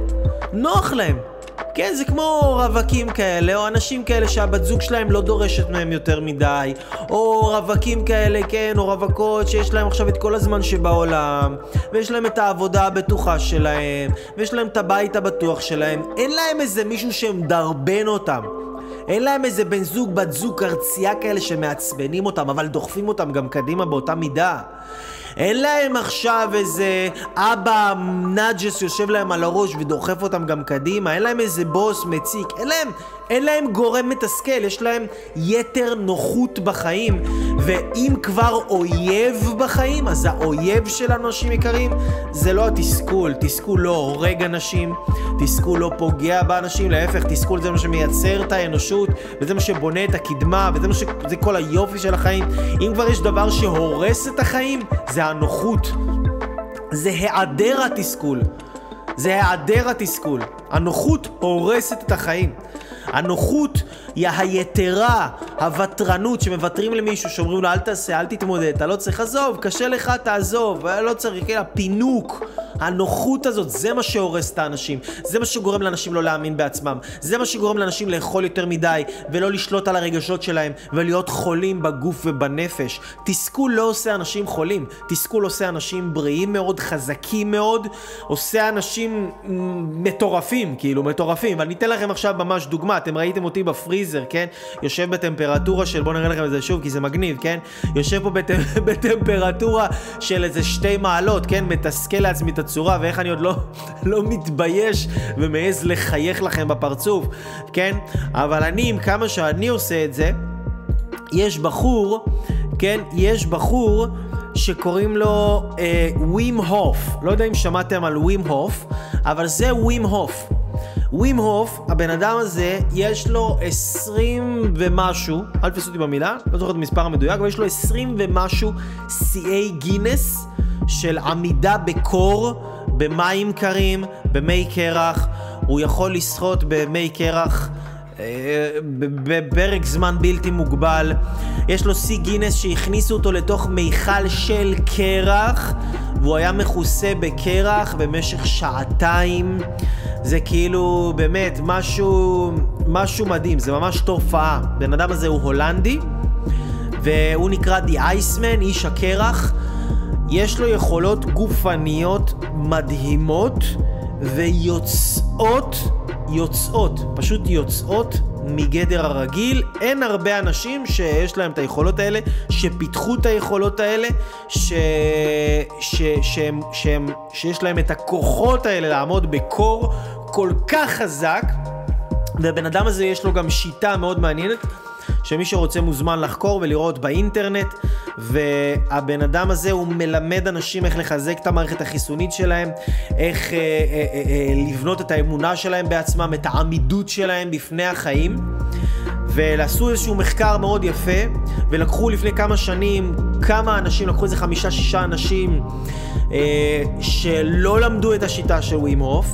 נוח להם. כן, זה כמו רווקים כאלה, או אנשים כאלה שהבת זוג שלהם לא דורשת מהם יותר מדי, או רווקים כאלה, כן, או רווקות שיש להם עכשיו את כל הזמן שבעולם, ויש להם את העבודה הבטוחה שלהם, ויש להם את הבית הבטוח שלהם. אין להם איזה מישהו שמדרבן אותם. אין להם איזה בן זוג, בת זוג, ארצייה כאלה שמעצבנים אותם, אבל דוחפים אותם גם קדימה באותה מידה. אין להם עכשיו איזה אבא נאג'ס יושב להם על הראש ודוחף אותם גם קדימה, אין להם איזה בוס מציק, אין להם, אין להם גורם מתסכל, יש להם יתר נוחות בחיים, ואם כבר אויב בחיים, אז האויב של אנשים יקרים זה לא התסכול, תסכול לא הורג אנשים, תסכול לא פוגע באנשים, להפך, תסכול זה מה שמייצר את האנושות, וזה מה שבונה את הקדמה, וזה מה ש... זה כל היופי של החיים. אם כבר יש דבר שהורס את החיים, זה הנוחות. זה היעדר התסכול. זה היעדר התסכול. הנוחות הורסת את החיים. הנוחות היא היתרה, הוותרנות שמוותרים למישהו, שאומרים לו אל תעשה, אל תתמודד, אתה לא צריך, עזוב, קשה לך, תעזוב, לא צריך, כן, הפינוק, הנוחות הזאת, זה מה שהורס את האנשים, זה מה שגורם לאנשים לא להאמין בעצמם, זה מה שגורם לאנשים לאכול יותר מדי, ולא לשלוט על הרגשות שלהם, ולהיות חולים בגוף ובנפש. תסכול לא עושה אנשים חולים, תסכול עושה אנשים בריאים מאוד, חזקים מאוד, עושה אנשים מטורפים, כאילו, מטורפים. ואני אתן לכם עכשיו ממש דוגמה, אתם ראיתם אותי בפריז בפריזר, כן? יושב בטמפרטורה של, בואו נראה לכם את זה שוב, כי זה מגניב, כן? יושב פה בט... בטמפרטורה של איזה שתי מעלות, כן? מתסכל לעצמי את הצורה, ואיך אני עוד לא, לא מתבייש ומעז לחייך לכם בפרצוף, כן? אבל אני, עם כמה שאני עושה את זה, יש בחור, כן? יש בחור שקוראים לו אה, ווים הוף. לא יודע אם שמעתם על ווים הוף, אבל זה ווים הוף. ווים הוף, הבן אדם הזה, יש לו 20 ומשהו, אל תפסו אותי במילה, לא זוכר את המספר המדויק, אבל יש לו 20 ומשהו שיאי גינס של עמידה בקור, במים קרים, במי קרח. הוא יכול לשחות במי קרח. בפרק זמן בלתי מוגבל. יש לו שיא גינס שהכניסו אותו לתוך מיכל של קרח, והוא היה מכוסה בקרח במשך שעתיים. זה כאילו באמת משהו, משהו מדהים, זה ממש תופעה. בן אדם הזה הוא הולנדי, והוא נקרא The Iceman, איש הקרח. יש לו יכולות גופניות מדהימות ויוצאות יוצאות, פשוט יוצאות מגדר הרגיל. אין הרבה אנשים שיש להם את היכולות האלה, שפיתחו את היכולות האלה, ש... ש... שהם... שהם... שיש להם את הכוחות האלה לעמוד בקור כל כך חזק. והבן אדם הזה יש לו גם שיטה מאוד מעניינת. שמי שרוצה מוזמן לחקור ולראות באינטרנט, והבן אדם הזה הוא מלמד אנשים איך לחזק את המערכת החיסונית שלהם, איך אה, אה, אה, אה, לבנות את האמונה שלהם בעצמם, את העמידות שלהם בפני החיים. ועשו איזשהו מחקר מאוד יפה, ולקחו לפני כמה שנים כמה אנשים, לקחו איזה חמישה שישה אנשים אה, שלא למדו את השיטה של ווים הוף,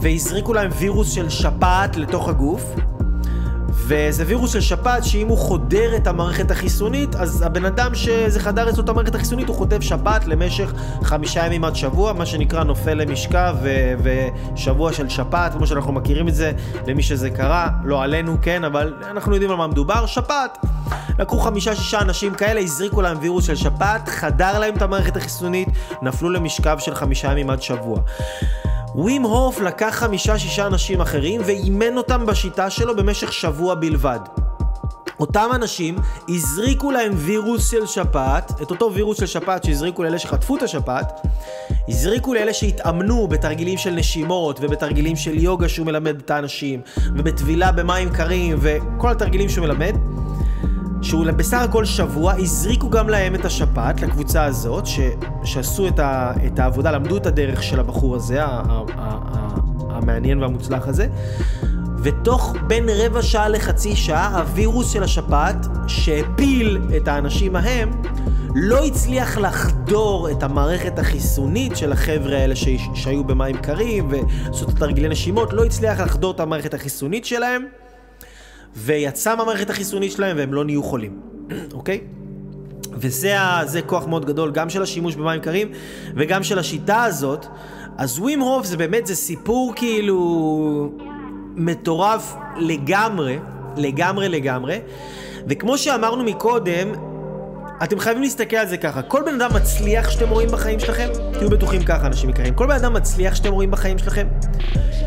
והזריקו להם וירוס של שפעת לתוך הגוף. וזה וירוס של שפעת שאם הוא חודר את המערכת החיסונית, אז הבן אדם שזה חדר את המערכת החיסונית, הוא חוטף שפעת למשך חמישה ימים עד שבוע, מה שנקרא נופל למשכב ו- ושבוע של שפעת, כמו שאנחנו מכירים את זה, למי שזה קרה, לא עלינו, כן, אבל אנחנו יודעים על מה מדובר, שפעת. לקחו חמישה-שישה אנשים כאלה, הזריקו להם וירוס של שפעת, חדר להם את המערכת החיסונית, נפלו למשכב של חמישה ימים עד שבוע. ווים הוף לקח חמישה-שישה אנשים אחרים ואימן אותם בשיטה שלו במשך שבוע בלבד. אותם אנשים הזריקו להם וירוס של שפעת, את אותו וירוס של שפעת שהזריקו לאלה שחטפו את השפעת, הזריקו לאלה שהתאמנו בתרגילים של נשימות ובתרגילים של יוגה שהוא מלמד את האנשים, ובטבילה במים קרים וכל התרגילים שהוא מלמד. שהוא בסך הכל שבוע הזריקו גם להם את השפעת, לקבוצה הזאת, ש, שעשו את, ה, את העבודה, למדו את הדרך של הבחור הזה, ה, ה, ה, המעניין והמוצלח הזה. ותוך בין רבע שעה לחצי שעה, הווירוס של השפעת, שהפיל את האנשים ההם, לא הצליח לחדור את המערכת החיסונית של החבר'ה האלה ש... שהיו במים קרים ועשו את התרגילי נשימות, לא הצליח לחדור את המערכת החיסונית שלהם. ויצא מהמערכת החיסונית שלהם והם לא נהיו חולים, אוקיי? וזה כוח מאוד גדול גם של השימוש במים קרים וגם של השיטה הזאת. אז ווים הוף זה באמת, זה סיפור כאילו מטורף לגמרי, לגמרי לגמרי. וכמו שאמרנו מקודם, אתם חייבים להסתכל על זה ככה. כל בן אדם מצליח שאתם רואים בחיים שלכם, תהיו בטוחים ככה, אנשים יקרים. כל בן אדם מצליח שאתם רואים בחיים שלכם,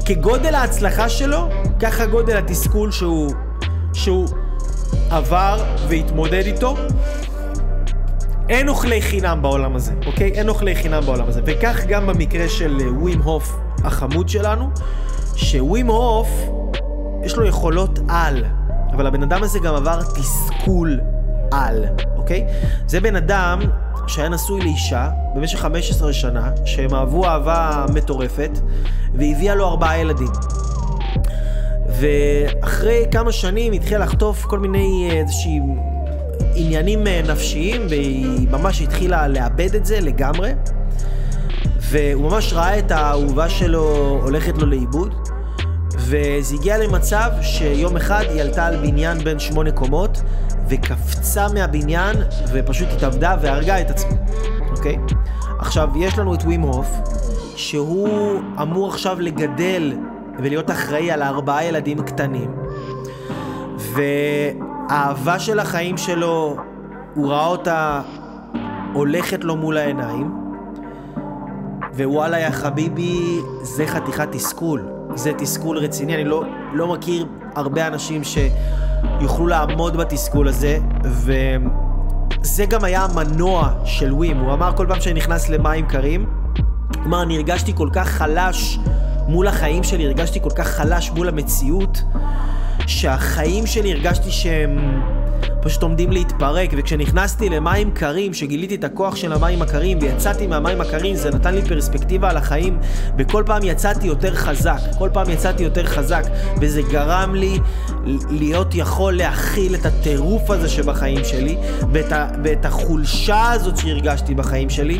כגודל ההצלחה שלו, ככה גודל התסכול שהוא שהוא עבר והתמודד איתו. אין אוכלי חינם בעולם הזה, אוקיי? אין אוכלי חינם בעולם הזה. וכך גם במקרה של אה, ווים הוף החמוד שלנו, שווים הוף, יש לו יכולות על, אבל הבן אדם הזה גם עבר תסכול על, אוקיי? זה בן אדם שהיה נשוי לאישה במשך 15 שנה, שהם אהבו אהבה מטורפת, והביאה לו ארבעה ילדים. ואחרי כמה שנים התחילה לחטוף כל מיני אה, איזושהי עניינים אה, נפשיים, והיא ממש התחילה לאבד את זה לגמרי. והוא ממש ראה את האהובה שלו הולכת לו לאיבוד. וזה הגיע למצב שיום אחד היא עלתה על בניין בין שמונה קומות, וקפצה מהבניין, ופשוט התאבדה והרגה את עצמה, אוקיי? עכשיו, יש לנו את ווים הוף, שהוא אמור עכשיו לגדל ולהיות אחראי על ארבעה ילדים קטנים. והאהבה של החיים שלו, הוא ראה אותה הולכת לו מול העיניים. ווואלה יא חביבי, זה חתיכת תסכול. זה תסכול רציני. אני לא, לא מכיר הרבה אנשים ש... יוכלו לעמוד בתסכול הזה, וזה גם היה המנוע של ווים. הוא אמר כל פעם שאני נכנס למים קרים, הוא אמר, אני הרגשתי כל כך חלש מול החיים שלי, הרגשתי כל כך חלש מול המציאות, שהחיים שלי הרגשתי שהם... פשוט עומדים להתפרק, וכשנכנסתי למים קרים, שגיליתי את הכוח של המים הקרים, ויצאתי מהמים הקרים, זה נתן לי פרספקטיבה על החיים, וכל פעם יצאתי יותר חזק, כל פעם יצאתי יותר חזק, וזה גרם לי להיות יכול להכיל את הטירוף הזה שבחיים שלי, ואת, ה, ואת החולשה הזאת שהרגשתי בחיים שלי,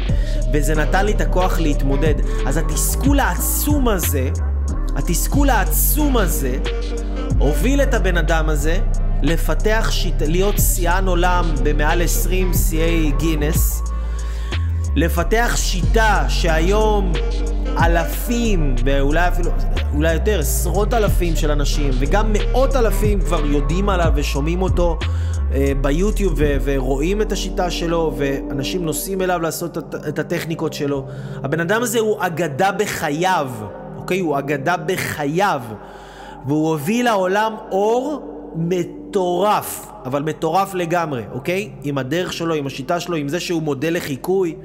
וזה נתן לי את הכוח להתמודד. אז התסכול העצום הזה, התסכול העצום הזה, הוביל את הבן אדם הזה לפתח שיטה, להיות שיאן עולם במעל 20 שיאי גינס, לפתח שיטה שהיום אלפים, ואולי אפילו, אולי יותר, עשרות אלפים של אנשים, וגם מאות אלפים כבר יודעים עליו ושומעים אותו אה, ביוטיוב ו- ורואים את השיטה שלו, ואנשים נוסעים אליו לעשות את, את הטכניקות שלו. הבן אדם הזה הוא אגדה בחייו, אוקיי? הוא אגדה בחייו, והוא הוביל לעולם אור מטורף, אבל מטורף לגמרי, אוקיי? עם הדרך שלו, עם השיטה שלו, עם זה שהוא מודל לחיקוי.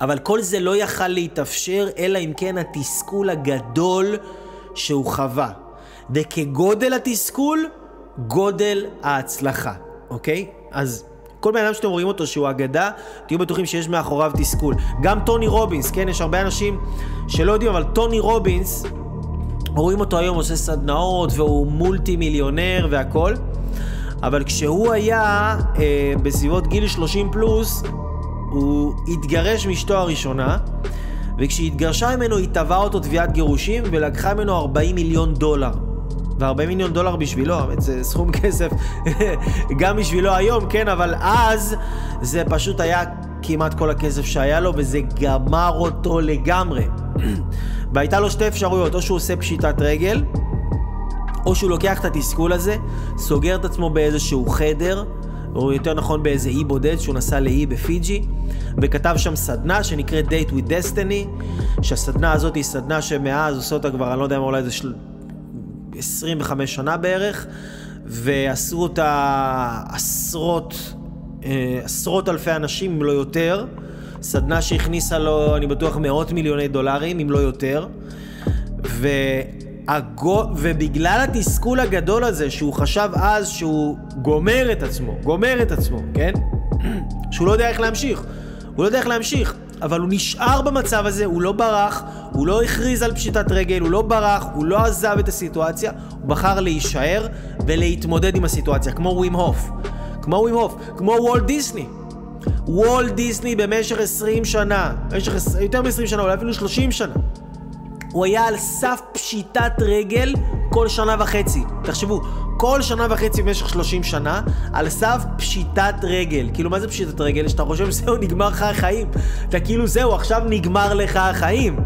אבל כל זה לא יכל להתאפשר, אלא אם כן התסכול הגדול שהוא חווה. וכגודל התסכול, גודל ההצלחה, אוקיי? אז כל בן אדם שאתם רואים אותו שהוא אגדה, תהיו בטוחים שיש מאחוריו תסכול. גם טוני רובינס, כן? יש הרבה אנשים שלא יודעים, אבל טוני רובינס, רואים אותו היום עושה סדנאות והוא מולטי מיליונר והכל, אבל כשהוא היה אה, בסביבות גיל 30 פלוס, הוא התגרש מאשתו הראשונה, וכשהיא התגרשה ממנו היא תבעה אותו תביעת גירושים ולקחה ממנו 40 מיליון דולר. ו-40 מיליון דולר בשבילו, זה סכום כסף גם בשבילו היום, כן, אבל אז זה פשוט היה כמעט כל הכסף שהיה לו, וזה גמר אותו לגמרי. והייתה לו שתי אפשרויות, או שהוא עושה פשיטת רגל, או שהוא לוקח את התסכול הזה, סוגר את עצמו באיזשהו חדר, או יותר נכון באיזה אי בודד שהוא נסע לאי בפיג'י, וכתב שם סדנה שנקראת Date with Destiny, שהסדנה הזאת היא סדנה שמאז עושה אותה כבר, אני לא יודע מה, אולי זה של... 25 שנה בערך, ועשו אותה עשרות, אה, עשרות אלפי אנשים, אם לא יותר. סדנה שהכניסה לו, אני בטוח, מאות מיליוני דולרים, אם לא יותר. והגו... ובגלל התסכול הגדול הזה, שהוא חשב אז שהוא גומר את עצמו, גומר את עצמו, כן? שהוא לא יודע איך להמשיך. הוא לא יודע איך להמשיך, אבל הוא נשאר במצב הזה, הוא לא ברח, הוא לא הכריז על פשיטת רגל, הוא לא ברח, הוא לא עזב את הסיטואציה, הוא בחר להישאר ולהתמודד עם הסיטואציה, כמו ווים הוף. כמו ווים הוף, כמו וולט דיסני. וולט דיסני במשך 20 שנה, במשך יותר מ-20 שנה, אולי אפילו 30 שנה. הוא היה על סף פשיטת רגל כל שנה וחצי. תחשבו, כל שנה וחצי במשך 30 שנה, על סף פשיטת רגל. כאילו, מה זה פשיטת רגל? שאתה חושב שזהו, נגמר לך החיים. אתה כאילו, זהו, עכשיו נגמר לך החיים.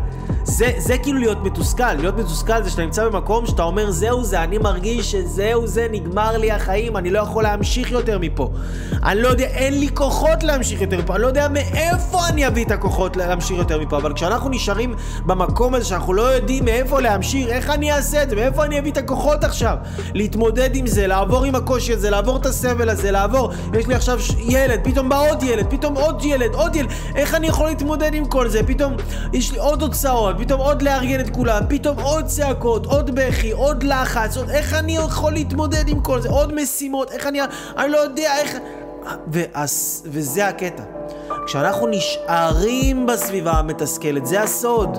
זה, זה כאילו להיות מתוסכל. להיות מתוסכל זה שאתה נמצא במקום שאתה אומר, זהו זה, אני מרגיש שזהו זה, נגמר לי החיים, אני לא יכול להמשיך יותר מפה. אני לא יודע, אין לי כוחות להמשיך יותר מפה, אני לא יודע מאיפה אני אביא את הכוחות להמשיך יותר מפה. אבל כשאנחנו נשארים במקום הזה שאנחנו לא יודעים מאיפה להמשיך, איך אני אעשה את זה, מאיפה אני אביא את הכוחות עכשיו? להתמודד עם זה, לעבור עם הקושי הזה, לעבור את הסבל הזה, לעבור. יש לי עכשיו ילד, פתאום בא עוד ילד, פתאום עוד ילד, עוד ילד. איך אני יכול להתמודד עם כל זה? פתאום יש לי עוד הוצאות. פתאום עוד לארגן את כולם, פתאום עוד צעקות, עוד בכי, עוד לחץ, עוד איך אני יכול להתמודד עם כל זה, עוד משימות, איך אני... אני לא יודע איך... ואז, וזה הקטע. כשאנחנו נשארים בסביבה המתסכלת, זה הסוד.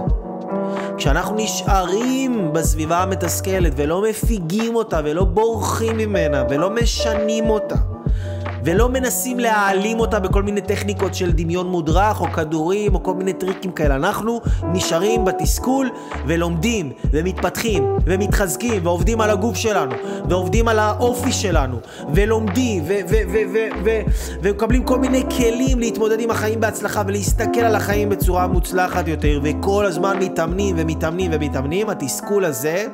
כשאנחנו נשארים בסביבה המתסכלת ולא מפיגים אותה ולא בורחים ממנה ולא משנים אותה ולא מנסים להעלים אותה בכל מיני טכניקות של דמיון מודרך או כדורים או כל מיני טריקים כאלה. אנחנו נשארים בתסכול ולומדים ומתפתחים ומתחזקים ועובדים על הגוף שלנו ועובדים על האופי שלנו ולומדים ומקבלים כל מיני כלים להתמודד עם החיים בהצלחה ולהסתכל על החיים בצורה מוצלחת יותר וכל הזמן מתאמנים ומתאמנים ומתאמנים. התסכול הזה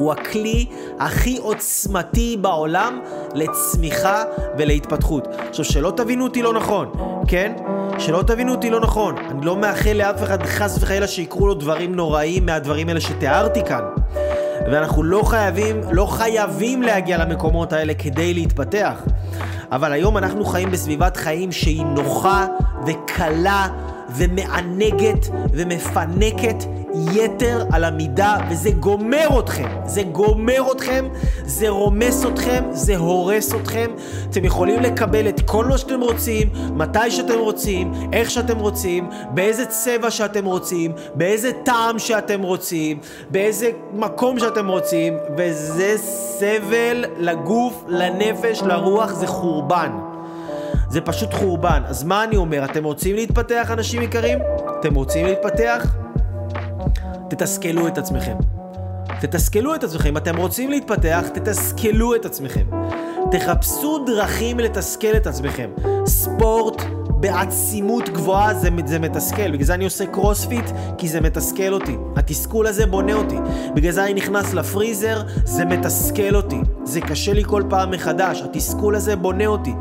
הוא הכלי הכי עוצמתי בעולם לצמיחה ולהתפתחות. עכשיו, שלא תבינו אותי לא נכון, כן? שלא תבינו אותי לא נכון. אני לא מאחל לאף אחד חס וחלילה שיקרו לו דברים נוראים מהדברים האלה שתיארתי כאן. ואנחנו לא חייבים, לא חייבים להגיע למקומות האלה כדי להתפתח. אבל היום אנחנו חיים בסביבת חיים שהיא נוחה וקלה ומענגת ומפנקת יתר על המידה, וזה גומר אתכם. זה גומר אתכם, זה רומס אתכם, זה הורס אתכם. אתם יכולים לקבל את כל מה שאתם רוצים, מתי שאתם רוצים, איך שאתם רוצים, באיזה צבע שאתם רוצים, באיזה טעם שאתם רוצים, באיזה מקום שאתם רוצים, וזה סבל לגוף, לנפש, לרוח, זה חורבן. זה פשוט חורבן. אז מה אני אומר? אתם רוצים להתפתח, אנשים יקרים? אתם רוצים להתפתח? תתסכלו את עצמכם. תתסכלו את עצמכם. אם אתם רוצים להתפתח, תתסכלו את עצמכם. תחפשו דרכים לתסכל את עצמכם. ספורט בעצימות גבוהה זה, זה מתסכל. בגלל זה אני עושה קרוספיט, כי זה מתסכל אותי. התסכול הזה בונה אותי. בגלל זה אני נכנס לפריזר, זה מתסכל אותי. זה קשה לי כל פעם מחדש. התסכול הזה בונה אותי.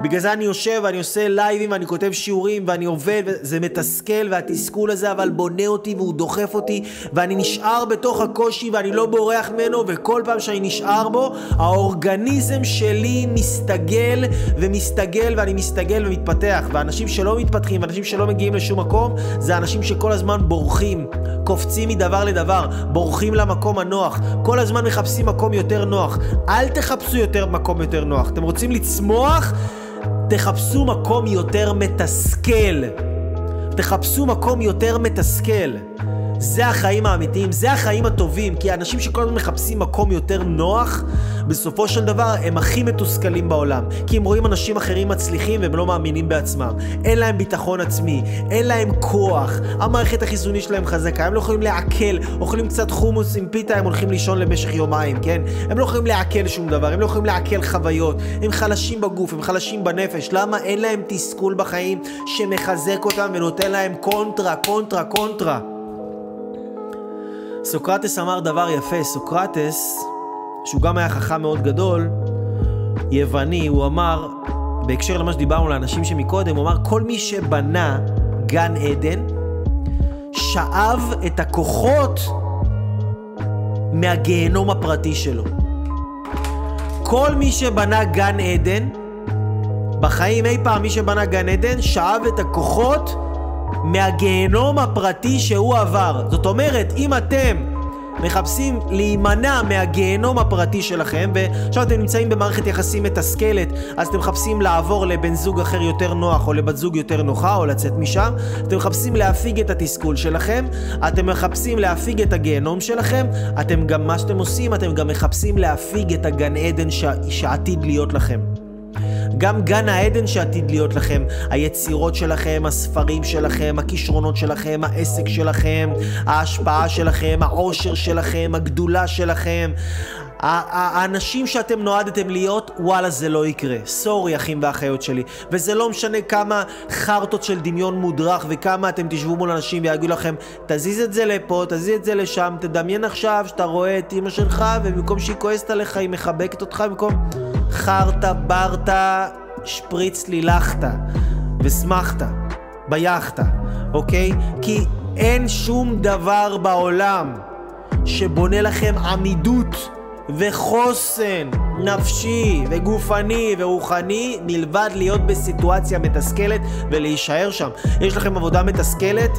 בגלל זה אני יושב ואני עושה לייבים ואני כותב שיעורים ואני עובד, זה מתסכל והתסכול הזה אבל בונה אותי והוא דוחף אותי ואני נשאר בתוך הקושי ואני לא בורח ממנו וכל פעם שאני נשאר בו, האורגניזם שלי מסתגל ומסתגל ואני מסתגל ומתפתח. ואנשים שלא מתפתחים ואנשים שלא מגיעים לשום מקום, זה אנשים שכל הזמן בורחים, קופצים מדבר לדבר, בורחים למקום הנוח, כל הזמן מחפשים מקום יותר נוח. אל תחפשו יותר מקום יותר נוח. אתם רוצים לצמוח? תחפשו מקום יותר מתסכל. תחפשו מקום יותר מתסכל. זה החיים האמיתיים, זה החיים הטובים, כי האנשים שכל הזמן מחפשים מקום יותר נוח, בסופו של דבר הם הכי מתוסכלים בעולם. כי הם רואים אנשים אחרים מצליחים והם לא מאמינים בעצמם. אין להם ביטחון עצמי, אין להם כוח, המערכת החיסונית שלהם חזקה, הם לא יכולים לעכל, אוכלים קצת חומוס עם פיתה, הם הולכים לישון למשך יומיים, כן? הם לא יכולים לעכל שום דבר, הם לא יכולים לעכל חוויות, הם חלשים בגוף, הם חלשים בנפש. למה? אין להם תסכול בחיים שמחזק אותם ונותן להם קונטרה, קונטרה, קונטרה. סוקרטס אמר דבר יפה, סוקרטס, שהוא גם היה חכם מאוד גדול, יווני, הוא אמר, בהקשר למה שדיברנו לאנשים שמקודם, הוא אמר, כל מי שבנה גן עדן, שאב את הכוחות מהגיהנום הפרטי שלו. כל מי שבנה גן עדן, בחיים אי פעם מי שבנה גן עדן, שאב את הכוחות מהגיהנום הפרטי שהוא עבר. זאת אומרת, אם אתם מחפשים להימנע מהגיהנום הפרטי שלכם, ועכשיו אתם נמצאים במערכת יחסים מתסכלת, אז אתם מחפשים לעבור לבן זוג אחר יותר נוח, או לבת זוג יותר נוחה, או לצאת משם, אתם מחפשים להפיג את התסכול שלכם, אתם מחפשים להפיג את הגיהנום שלכם, אתם גם, מה שאתם עושים, אתם גם מחפשים להפיג את הגן עדן ש... שעתיד להיות לכם. גם גן העדן שעתיד להיות לכם, היצירות שלכם, הספרים שלכם, הכישרונות שלכם, העסק שלכם, ההשפעה שלכם, העושר שלכם, הגדולה שלכם. האנשים שאתם נועדתם להיות, וואלה זה לא יקרה. סורי אחים ואחיות שלי. וזה לא משנה כמה חרטות של דמיון מודרך וכמה אתם תשבו מול אנשים ויגידו לכם, תזיז את זה לפה, תזיז את זה לשם, תדמיין עכשיו שאתה רואה את אמא שלך ובמקום שהיא כועסת עליך היא מחבקת אותך במקום חרטה, ברטה, שפריץ לילכת ושמחת ביאכטה, אוקיי? כי אין שום דבר בעולם שבונה לכם עמידות וחוסן נפשי וגופני ורוחני מלבד להיות בסיטואציה מתסכלת ולהישאר שם. יש לכם עבודה מתסכלת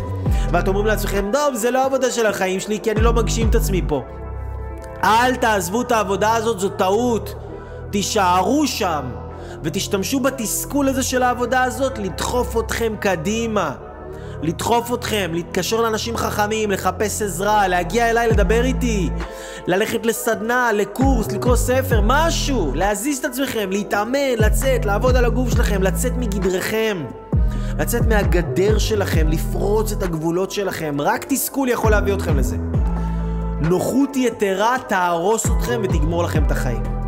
ואתם אומרים לעצמכם, טוב, זה לא עבודה של החיים שלי כי אני לא מגשים את עצמי פה. אל תעזבו את העבודה הזאת, זו טעות. תישארו שם ותשתמשו בתסכול הזה של העבודה הזאת לדחוף אתכם קדימה. לדחוף אתכם, להתקשר לאנשים חכמים, לחפש עזרה, להגיע אליי לדבר איתי, ללכת לסדנה, לקורס, לקרוא ספר, משהו, להזיז את עצמכם, להתאמן, לצאת, לעבוד על הגוף שלכם, לצאת מגדרכם. לצאת מהגדר שלכם, לפרוץ את הגבולות שלכם, רק תסכול יכול להביא אתכם לזה. נוחות יתרה תהרוס אתכם ותגמור לכם את החיים.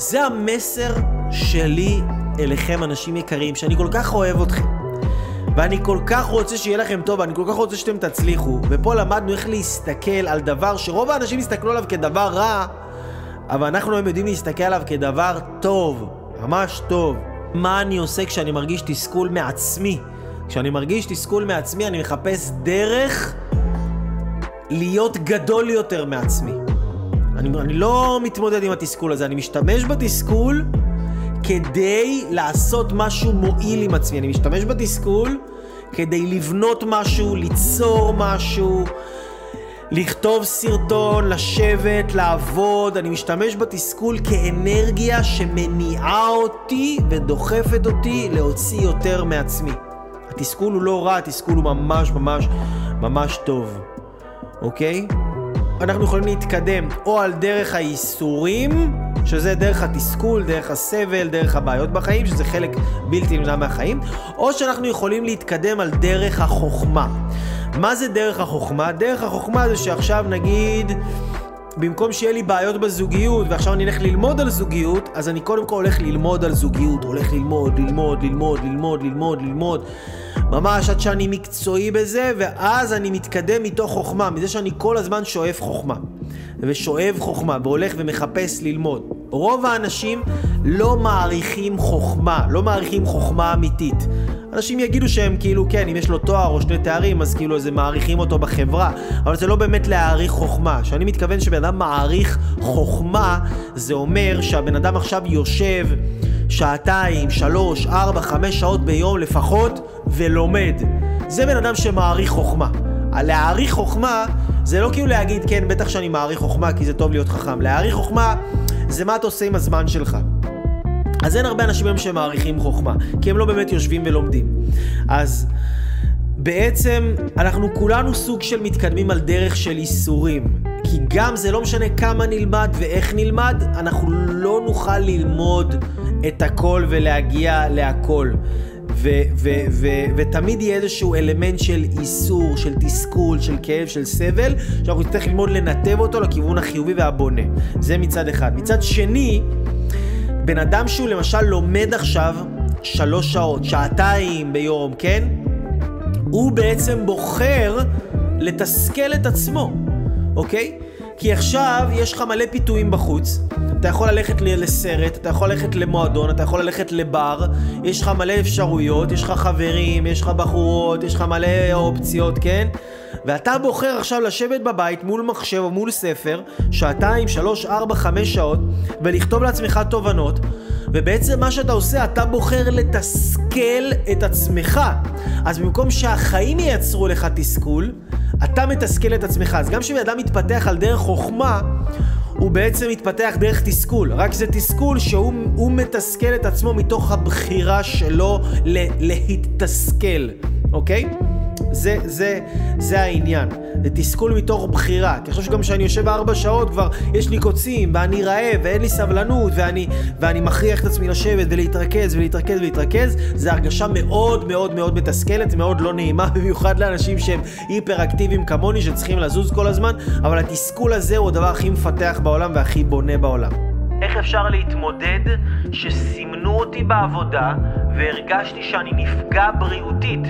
זה המסר שלי אליכם, אנשים יקרים, שאני כל כך אוהב אתכם. ואני כל כך רוצה שיהיה לכם טוב, ואני כל כך רוצה שאתם תצליחו. ופה למדנו איך להסתכל על דבר שרוב האנשים יסתכלו עליו כדבר רע, אבל אנחנו היום יודעים להסתכל עליו כדבר טוב, ממש טוב. מה אני עושה כשאני מרגיש תסכול מעצמי? כשאני מרגיש תסכול מעצמי, אני מחפש דרך להיות גדול יותר מעצמי. אני, אני לא מתמודד עם התסכול הזה, אני משתמש בתסכול כדי לעשות משהו מועיל עם עצמי. אני משתמש בתסכול כדי לבנות משהו, ליצור משהו, לכתוב סרטון, לשבת, לעבוד. אני משתמש בתסכול כאנרגיה שמניעה אותי ודוחפת אותי להוציא יותר מעצמי. התסכול הוא לא רע, התסכול הוא ממש ממש ממש טוב, אוקיי? אנחנו יכולים להתקדם או על דרך האיסורים, שזה דרך התסכול, דרך הסבל, דרך הבעיות בחיים, שזה חלק בלתי נמנע מהחיים, או שאנחנו יכולים להתקדם על דרך החוכמה. מה זה דרך החוכמה? דרך החוכמה זה שעכשיו נגיד... במקום שיהיה לי בעיות בזוגיות ועכשיו אני אלך ללמוד על זוגיות, אז אני קודם כל הולך ללמוד על זוגיות, הולך ללמוד, ללמוד, ללמוד, ללמוד, ללמוד, ללמוד, ממש עד שאני מקצועי בזה, ואז אני מתקדם מתוך חוכמה, מזה שאני כל הזמן שואף חוכמה, ושואב חוכמה, והולך ומחפש ללמוד. רוב האנשים לא מעריכים חוכמה, לא מעריכים חוכמה אמיתית. אנשים יגידו שהם כאילו, כן, אם יש לו תואר או שני תארים, אז כאילו איזה מעריכים אותו בחברה, אבל זה לא באמת להעריך חוכמה. כשאני מתכוון שבן אדם מעריך חוכמה, זה אומר שהבן אדם עכשיו יושב שעתיים, שלוש, ארבע, חמש שעות ביום לפחות, ולומד. זה בן אדם שמעריך חוכמה. להעריך חוכמה זה לא כאילו להגיד, כן, בטח שאני מעריך חוכמה כי זה טוב להיות חכם. להעריך חוכמה זה מה אתה עושה עם הזמן שלך. אז אין הרבה אנשים היום שמעריכים חוכמה, כי הם לא באמת יושבים ולומדים. אז בעצם אנחנו כולנו סוג של מתקדמים על דרך של איסורים. כי גם זה לא משנה כמה נלמד ואיך נלמד, אנחנו לא נוכל ללמוד את הכל ולהגיע להכל. ותמיד יהיה איזשהו אלמנט של איסור, של תסכול, של כאב, של סבל, שאנחנו נצטרך ללמוד לנתב אותו לכיוון החיובי והבונה. זה מצד אחד. מצד שני, בן אדם שהוא למשל לומד עכשיו שלוש שעות, שעתיים ביום, כן? הוא בעצם בוחר לתסכל את עצמו, אוקיי? כי עכשיו יש לך מלא פיתויים בחוץ, אתה יכול ללכת לסרט, אתה יכול ללכת למועדון, אתה יכול ללכת לבר, יש לך מלא אפשרויות, יש לך חברים, יש לך בחורות, יש לך מלא אופציות, כן? ואתה בוחר עכשיו לשבת בבית מול מחשב או מול ספר, שעתיים, שלוש, ארבע, חמש שעות, ולכתוב לעצמך תובנות, ובעצם מה שאתה עושה, אתה בוחר לתסכל את עצמך. אז במקום שהחיים ייצרו לך תסכול, אתה מתסכל את עצמך. אז גם כשבן אדם מתפתח על דרך חוכמה, הוא בעצם מתפתח דרך תסכול. רק זה תסכול שהוא מתסכל את עצמו מתוך הבחירה שלו להתסכל, אוקיי? זה, זה, זה העניין. זה תסכול מתוך בחירה. כי עכשיו שגם כשאני יושב ארבע שעות כבר יש לי קוצים, ואני רעב, ואין לי סבלנות, ואני, ואני מכריח את עצמי לשבת ולהתרכז ולהתרכז ולהתרכז, זה הרגשה מאוד מאוד מאוד מתסכלת, מאוד לא נעימה, במיוחד לאנשים שהם היפר-אקטיביים כמוני, שצריכים לזוז כל הזמן, אבל התסכול הזה הוא הדבר הכי מפתח בעולם והכי בונה בעולם. איך אפשר להתמודד שסימנו אותי בעבודה והרגשתי שאני נפגע בריאותית?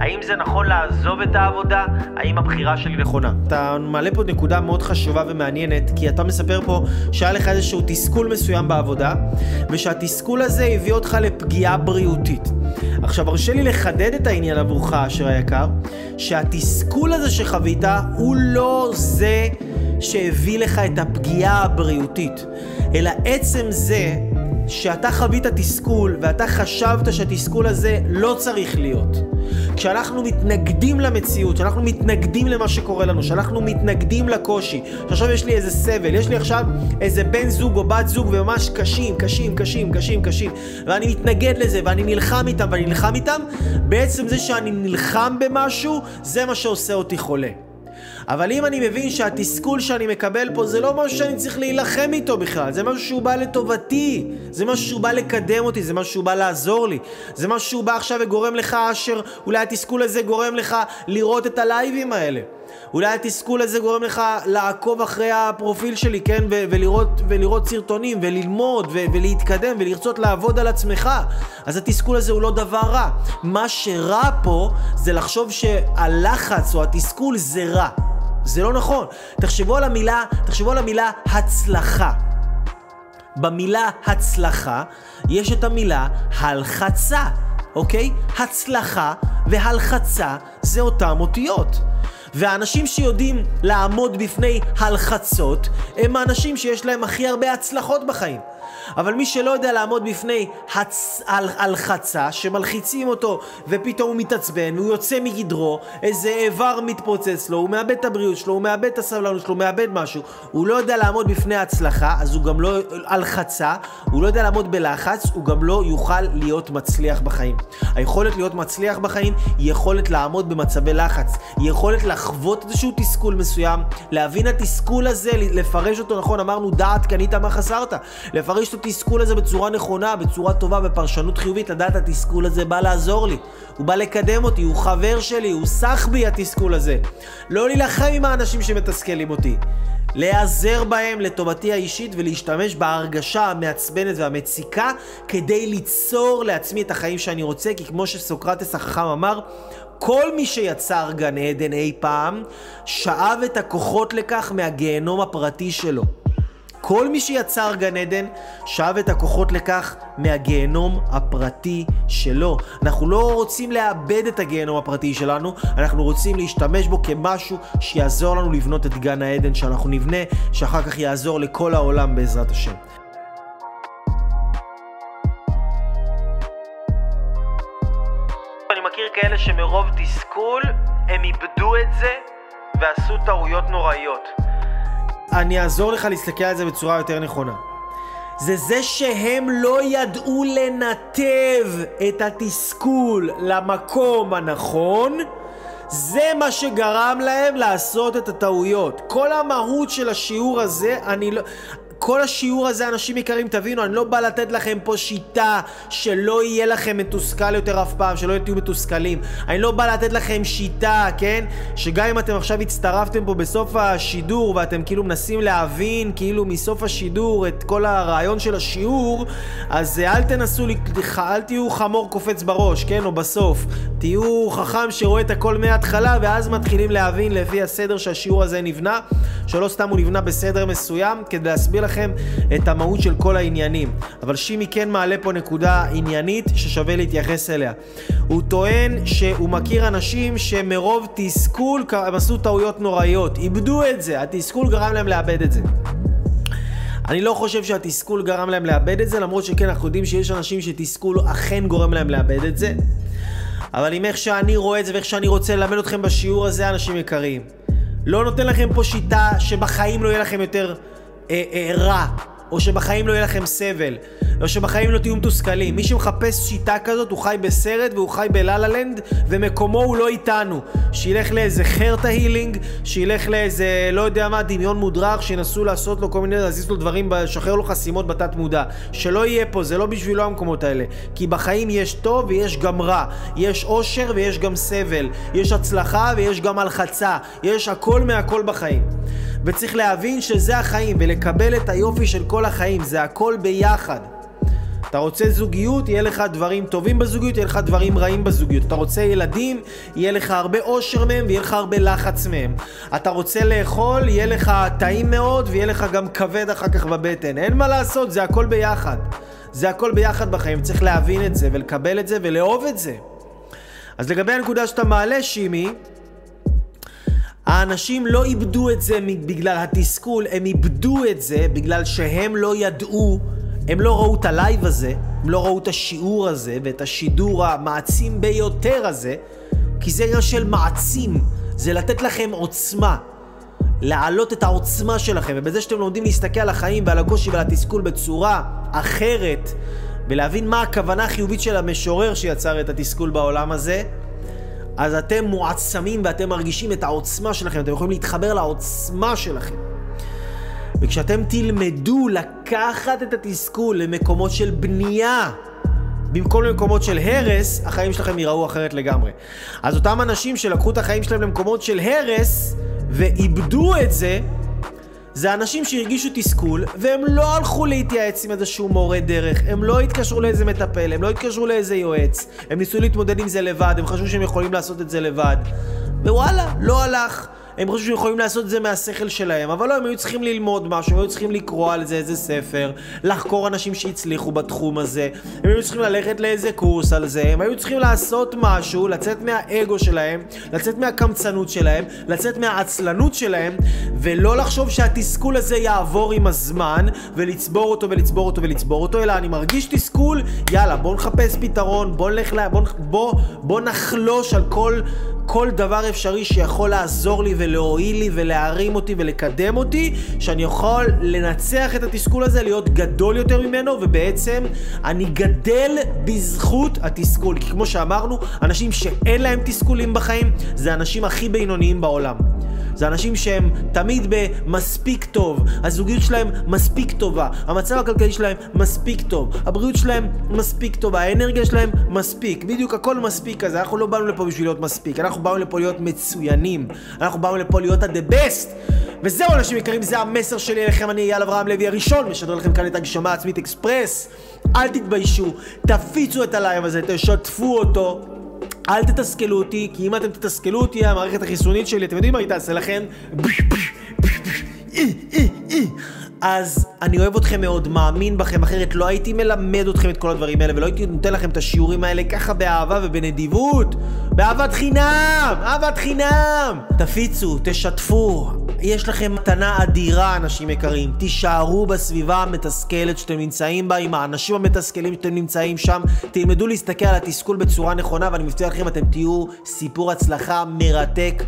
האם זה נכון לעזוב את העבודה? האם הבחירה שלי נכונה? אתה מעלה פה נקודה מאוד חשובה ומעניינת, כי אתה מספר פה שהיה לך איזשהו תסכול מסוים בעבודה, ושהתסכול הזה הביא אותך לפגיעה בריאותית. עכשיו, הרשה לי לחדד את העניין עבורך, אשר היקר, שהתסכול הזה שחווית הוא לא זה שהביא לך את הפגיעה הבריאותית, אלא עצם זה שאתה חווית תסכול ואתה חשבת שהתסכול הזה לא צריך להיות. כשאנחנו מתנגדים למציאות, כשאנחנו מתנגדים למה שקורה לנו, כשאנחנו מתנגדים לקושי, שעכשיו יש לי איזה סבל, יש לי עכשיו איזה בן זוג או בת זוג וממש קשים, קשים, קשים, קשים, קשים, ואני מתנגד לזה ואני נלחם איתם ואני נלחם איתם, בעצם זה שאני נלחם במשהו, זה מה שעושה אותי חולה. אבל אם אני מבין שהתסכול שאני מקבל פה זה לא משהו שאני צריך להילחם איתו בכלל, זה משהו שהוא בא לטובתי, זה משהו שהוא בא לקדם אותי, זה משהו שהוא בא לעזור לי, זה משהו שהוא בא עכשיו וגורם לך, אשר אולי התסכול הזה גורם לך לראות את הלייבים האלה. אולי התסכול הזה גורם לך לעקוב אחרי הפרופיל שלי, כן? ו- ולראות, ולראות סרטונים, וללמוד, ו- ולהתקדם, ולרצות לעבוד על עצמך. אז התסכול הזה הוא לא דבר רע. מה שרע פה זה לחשוב שהלחץ או התסכול זה רע. זה לא נכון. תחשבו על המילה, תחשבו על המילה הצלחה. במילה הצלחה יש את המילה הלחצה, אוקיי? הצלחה והלחצה זה אותם אותיות. והאנשים שיודעים לעמוד בפני הלחצות, הם האנשים שיש להם הכי הרבה הצלחות בחיים. אבל מי שלא יודע לעמוד בפני הצ... על... הלחצה, שמלחיצים אותו ופתאום הוא מתעצבן והוא יוצא מגדרו, איזה איבר מתפוצץ לו, הוא מאבד את הבריאות שלו, הוא מאבד את הסבלנות שלו, הוא מאבד משהו, הוא לא יודע לעמוד בפני הצלחה, אז הוא גם לא... הלחצה, הוא לא יודע לעמוד בלחץ, הוא גם לא יוכל להיות מצליח בחיים. היכולת להיות מצליח בחיים היא יכולת לעמוד במצבי לחץ, היא יכולת לחוות איזשהו תסכול מסוים, להבין התסכול הזה, לפרש אותו נכון, אמרנו דעת קנית מה חסרת, לפרש את התסכול הזה בצורה נכונה, בצורה טובה, בפרשנות חיובית, לדעת התסכול הזה בא לעזור לי. הוא בא לקדם אותי, הוא חבר שלי, הוא סח בי התסכול הזה. לא להילחם עם האנשים שמתסכלים אותי. להיעזר בהם לטובתי האישית ולהשתמש בהרגשה המעצבנת והמציקה כדי ליצור לעצמי את החיים שאני רוצה, כי כמו שסוקרטס החכם אמר, כל מי שיצר גן עדן אי פעם, שאב את הכוחות לכך מהגיהנום הפרטי שלו. כל מי שיצר גן עדן שאב את הכוחות לכך מהגיהנום הפרטי שלו. אנחנו לא רוצים לאבד את הגיהנום הפרטי שלנו, אנחנו רוצים להשתמש בו כמשהו שיעזור לנו לבנות את גן העדן שאנחנו נבנה, שאחר כך יעזור לכל העולם בעזרת השם. כאלה שמרוב תסכול הם איבדו את זה ועשו טעויות נוראיות. אני אעזור לך להסתכל על זה בצורה יותר נכונה. זה זה שהם לא ידעו לנתב את התסכול למקום הנכון, זה מה שגרם להם לעשות את הטעויות. כל המהות של השיעור הזה, אני לא... כל השיעור הזה, אנשים יקרים, תבינו, אני לא בא לתת לכם פה שיטה שלא יהיה לכם מתוסכל יותר אף פעם, שלא תהיו מתוסכלים. אני לא בא לתת לכם שיטה, כן? שגם אם אתם עכשיו הצטרפתם פה בסוף השידור ואתם כאילו מנסים להבין כאילו מסוף השידור את כל הרעיון של השיעור, אז אל תנסו, אל תהיו חמור קופץ בראש, כן? או בסוף. תהיו חכם שרואה את הכל מההתחלה ואז מתחילים להבין לפי הסדר שהשיעור הזה נבנה, שלא סתם הוא נבנה בסדר מסוים כדי להסביר לכם את המהות של כל העניינים. אבל שימי כן מעלה פה נקודה עניינית ששווה להתייחס אליה. הוא טוען שהוא מכיר אנשים שמרוב תסכול הם עשו טעויות נוראיות, איבדו את זה, התסכול גרם להם לאבד את זה. אני לא חושב שהתסכול גרם להם לאבד את זה, למרות שכן, אנחנו יודעים שיש אנשים שתסכול אכן גורם להם לאבד את זה. אבל עם איך שאני רואה את זה ואיך שאני רוצה ללמד אתכם בשיעור הזה, אנשים יקרים. לא נותן לכם פה שיטה שבחיים לא יהיה לכם יותר אה, אה, רע, או שבחיים לא יהיה לכם סבל, או שבחיים לא תהיו מתוסכלים. מי שמחפש שיטה כזאת הוא חי בסרט והוא חי בלה לנד ומקומו הוא לא איתנו. שילך לאיזה חרטה הילינג, שילך לאיזה לא יודע מה דמיון מודרך, שינסו לעשות לו כל מיני, להזיז לו דברים, לשחרר לו חסימות בתת מודע. שלא יהיה פה, זה לא בשבילו המקומות האלה. כי בחיים יש טוב ויש גם רע. יש אושר ויש גם סבל. יש הצלחה ויש גם הלחצה. יש הכל מהכל בחיים. וצריך להבין שזה החיים ולקבל את היופי של כל החיים, זה הכל ביחד. אתה רוצה זוגיות, יהיה לך דברים טובים בזוגיות, יהיה לך דברים רעים בזוגיות. אתה רוצה ילדים, יהיה לך הרבה אושר מהם ויהיה לך הרבה לחץ מהם. אתה רוצה לאכול, יהיה לך טעים מאוד ויהיה לך גם כבד אחר כך בבטן. אין מה לעשות, זה הכל ביחד. זה הכל ביחד בחיים, צריך להבין את זה ולקבל את זה ולאהוב את זה. אז לגבי הנקודה שאתה מעלה, שימי, האנשים לא איבדו את זה בגלל התסכול, הם איבדו את זה בגלל שהם לא ידעו, הם לא ראו את הלייב הזה, הם לא ראו את השיעור הזה ואת השידור המעצים ביותר הזה, כי זה עניין של מעצים, זה לתת לכם עוצמה, להעלות את העוצמה שלכם, ובזה שאתם לומדים להסתכל על החיים ועל הקושי ועל התסכול בצורה אחרת, ולהבין מה הכוונה החיובית של המשורר שיצר את התסכול בעולם הזה, אז אתם מועצמים ואתם מרגישים את העוצמה שלכם, אתם יכולים להתחבר לעוצמה שלכם. וכשאתם תלמדו לקחת את התסכול למקומות של בנייה, במקום למקומות של הרס, החיים שלכם ייראו אחרת לגמרי. אז אותם אנשים שלקחו את החיים שלהם למקומות של הרס, ואיבדו את זה, זה אנשים שהרגישו תסכול, והם לא הלכו להתייעץ עם איזשהו מורה דרך, הם לא התקשרו לאיזה מטפל, הם לא התקשרו לאיזה יועץ, הם ניסו להתמודד עם זה לבד, הם חשבו שהם יכולים לעשות את זה לבד. ווואלה, לא הלך. הם חושבים שהם יכולים לעשות את זה מהשכל שלהם, אבל לא, הם היו צריכים ללמוד משהו, הם היו צריכים לקרוא על זה איזה ספר, לחקור אנשים שהצליחו בתחום הזה, הם היו צריכים ללכת לאיזה קורס על זה, הם היו צריכים לעשות משהו, לצאת מהאגו שלהם, לצאת מהקמצנות שלהם, לצאת מהעצלנות שלהם, ולא לחשוב שהתסכול הזה יעבור עם הזמן, ולצבור אותו ולצבור אותו ולצבור אותו, אלא אני מרגיש תסכול, יאללה, בוא נחפש פתרון, בוא נלך. בוא, בוא, בוא נחלוש על כל... כל דבר אפשרי שיכול לעזור לי ולהועיל לי ולהרים אותי ולקדם אותי, שאני יכול לנצח את התסכול הזה, להיות גדול יותר ממנו, ובעצם אני גדל בזכות התסכול. כי כמו שאמרנו, אנשים שאין להם תסכולים בחיים, זה האנשים הכי בינוניים בעולם. זה אנשים שהם תמיד במספיק טוב, הזוגיות שלהם מספיק טובה, המצב הכלכלי שלהם מספיק טוב, הבריאות שלהם מספיק טובה, האנרגיה שלהם מספיק, בדיוק הכל מספיק כזה, אנחנו לא באנו לפה בשביל להיות מספיק, אנחנו באנו לפה להיות מצוינים, אנחנו באנו לפה להיות ה-the best וזהו אנשים יקרים, זה המסר שלי אליכם, אני אייל אברהם לוי הראשון, משדר לכם כאן את הגשמה עצמית אקספרס. אל תתביישו, תפיצו את הלייב הזה, תשתפו אותו. אל תתסכלו אותי, כי אם אתם תתסכלו אותי, המערכת החיסונית שלי, אתם יודעים מה היא תעשה לכם? אז אני אוהב אתכם מאוד, מאמין בכם, אחרת לא הייתי מלמד אתכם את כל הדברים האלה, ולא הייתי נותן לכם את השיעורים האלה ככה באהבה ובנדיבות. באהבת חינם! אהבת חינם! תפיצו, תשתפו. יש לכם מתנה אדירה, אנשים יקרים. תישארו בסביבה המתסכלת שאתם נמצאים בה, עם האנשים המתסכלים שאתם נמצאים שם. תלמדו להסתכל על התסכול בצורה נכונה, ואני מבטיח לכם, אתם תהיו סיפור הצלחה מרתק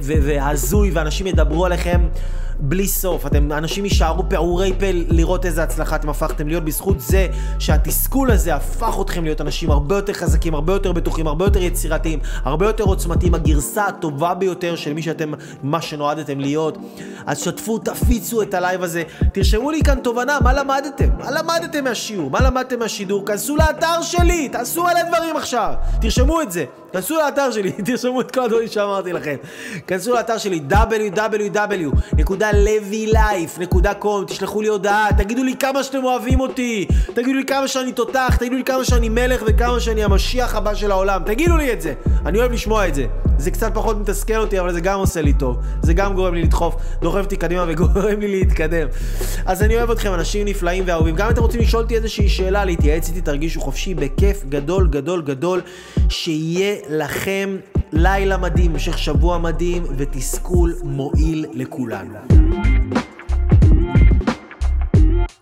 והזוי, ואנשים ידברו עליכם. בלי סוף. אתם, אנשים יישארו פעורי פה לראות איזה הצלחה אתם הפכתם להיות בזכות זה שהתסכול הזה הפך אתכם להיות אנשים הרבה יותר חזקים, הרבה יותר בטוחים, הרבה יותר יצירתיים, הרבה יותר עוצמתיים, הגרסה הטובה ביותר של מי שאתם, מה שנועדתם להיות. אז שתפו, תפיצו את הלייב הזה. תרשמו לי כאן תובנה, מה למדתם? מה למדתם מהשיעור? מה למדתם מהשידור? כנסו לאתר שלי, תעשו על הדברים עכשיו. תרשמו את זה. כנסו לאתר שלי, תרשמו את כל הדברים שאמרתי לכם. כנסו לאתר שלי www.levylife.com תשלחו לי הודעה, תגידו לי כמה שאתם אוהבים אותי, תגידו לי כמה שאני תותח, תגידו לי כמה שאני מלך וכמה שאני המשיח הבא של העולם, תגידו לי את זה. אני אוהב לשמוע את זה. זה קצת פחות מתסכל אותי, אבל זה גם עושה לי טוב. זה גם גורם לי לדחוף, דוחף אותי קדימה וגורם לי להתקדם. אז אני אוהב אתכם, אנשים נפלאים ואהובים. גם אם אתם רוצים לשאול אותי איזושהי שאלה, להתייעץ איתי, תרגישו חופשי, בכיף גדול גדול גדול, שיהיה לכם לילה מדהים, המשך שבוע מדהים ותסכול מועיל לכולנו.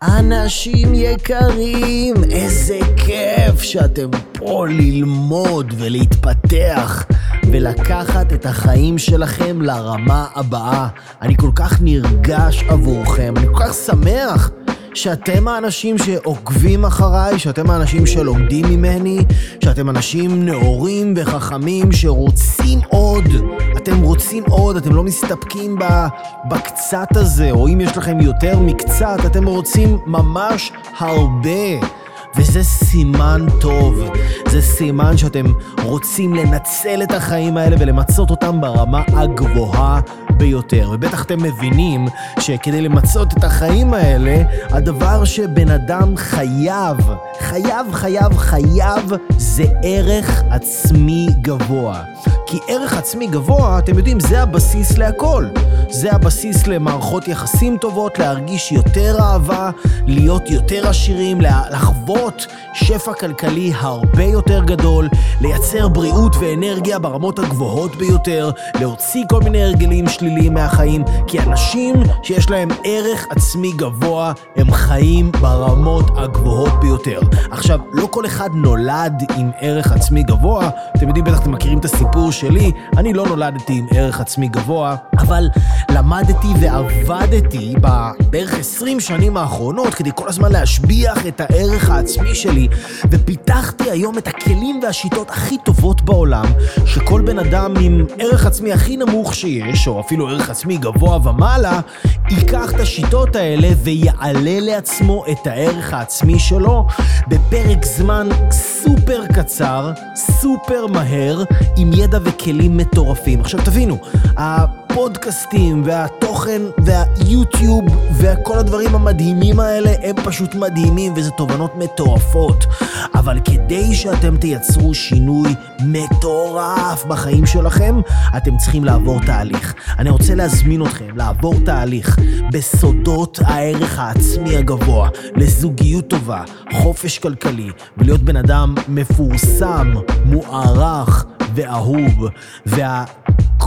אנשים יקרים, איזה כיף שאתם פה ללמוד ולהתפתח ולקחת את החיים שלכם לרמה הבאה. אני כל כך נרגש עבורכם, אני כל כך שמח שאתם האנשים שעוקבים אחריי, שאתם האנשים שלומדים ממני, שאתם אנשים נאורים וחכמים שרוצים עוד. אתם רוצים עוד, אתם לא מסתפקים בקצת הזה, או אם יש לכם יותר מקצת, אתם רוצים ממש הרבה. וזה סימן טוב, זה סימן שאתם רוצים לנצל את החיים האלה ולמצות אותם ברמה הגבוהה ביותר. ובטח אתם מבינים שכדי למצות את החיים האלה, הדבר שבן אדם חייב, חייב, חייב, חייב, זה ערך עצמי גבוה. כי ערך עצמי גבוה, אתם יודעים, זה הבסיס להכל. זה הבסיס למערכות יחסים טובות, להרגיש יותר אהבה, להיות יותר עשירים, לחוות שפע כלכלי הרבה יותר גדול, לייצר בריאות ואנרגיה ברמות הגבוהות ביותר, להוציא כל מיני הרגלים שליליים מהחיים, כי אנשים שיש להם ערך עצמי גבוה, הם חיים ברמות הגבוהות ביותר. עכשיו, לא כל אחד נולד עם ערך עצמי גבוה, אתם יודעים, בטח אתם מכירים את הסיפור שלי, אני לא נולדתי עם ערך עצמי גבוה, אבל למדתי ועבדתי בערך 20 שנים האחרונות כדי כל הזמן להשביח את הערך העצמי שלי, ופיתחתי היום את הכלים והשיטות הכי טובות בעולם, שכל בן אדם עם ערך עצמי הכי נמוך שיש, או אפילו ערך עצמי גבוה ומעלה, ייקח את השיטות האלה ויעלה לעצמו את הערך העצמי שלו בפרק זמן סופר קצר, סופר מהר, עם ידע וכלים מטורפים. עכשיו תבינו, הפודקאסטים והתוכן והיוטיוב וכל הדברים המדהימים האלה הם פשוט מדהימים וזה תובנות מטורפות. אבל כדי שאתם תייצרו שינוי מטורף בחיים שלכם, אתם צריכים לעבור תהליך. אני רוצה להזמין אתכם לעבור תהליך בסודות הערך העצמי הגבוה, לזוגיות טובה, חופש כלכלי, ולהיות בן אדם מפורסם, מוערך ואהוב. וה...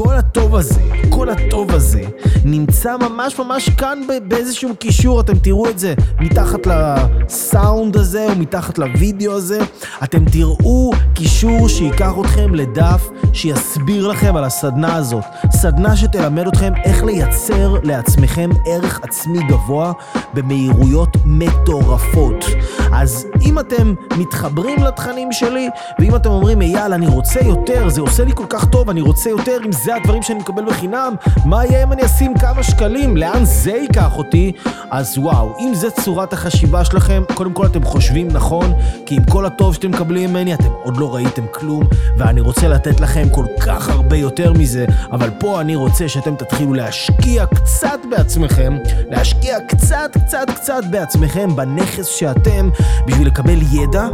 כל הטוב הזה, כל הטוב הזה, נמצא ממש ממש כאן באיזשהו קישור, אתם תראו את זה מתחת לסאונד הזה או מתחת לוידאו הזה, אתם תראו קישור שייקח אתכם לדף שיסביר לכם על הסדנה הזאת. סדנה שתלמד אתכם איך לייצר לעצמכם ערך עצמי גבוה במהירויות מטורפות. אז אם אתם מתחברים לתכנים שלי, ואם אתם אומרים, אייל, אני רוצה יותר, זה עושה לי כל כך טוב, אני רוצה יותר, אם זה הדברים שאני מקבל בחינם, מה יהיה אם אני אשים כמה שקלים? לאן זה ייקח אותי? אז וואו, אם זה צורת החשיבה שלכם, קודם כל אתם חושבים נכון, כי עם כל הטוב שאתם מקבלים ממני, אתם עוד לא ראיתם כלום, ואני רוצה לתת לכם כל כך הרבה יותר מזה, אבל פה אני רוצה שאתם תתחילו להשקיע קצת בעצמכם, להשקיע קצת, קצת, קצת בעצמכם, בנכס שאתם, בשביל לקבל ידע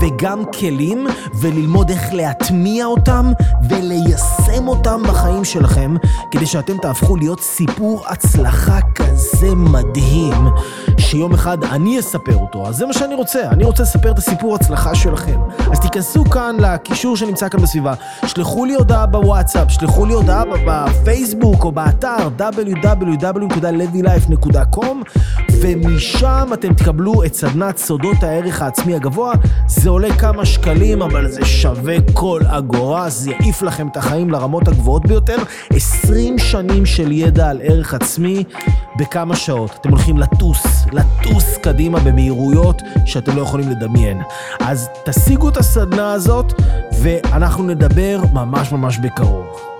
וגם כלים, וללמוד איך להטמיע אותם וליישם אותם בחיים שלכם, כדי שאתם תהפכו להיות סיפור הצלחה כזה מדהים, שיום אחד אני אספר אותו. אז זה מה שאני רוצה, אני רוצה לספר את הסיפור הצלחה שלכם. אז תיכנסו כאן לקישור שנמצא כאן בסביבה, שלחו לי הודעה בוואטסאפ, שלחו לי הודעה בפייסבוק או באתר www.levylife.com ומשם אתם תקבלו את סדנת סודות הערך העצמי הגבוה. זה עולה כמה שקלים, אבל זה שווה כל אגורה, זה יעיף לכם את החיים לרמות הגבוהות ביותר. 20 שנים של ידע על ערך עצמי בכמה שעות. אתם הולכים לטוס, לטוס קדימה במהירויות שאתם לא יכולים לדמיין. אז תשיגו את הסדנה הזאת, ואנחנו נדבר ממש ממש בקרוב.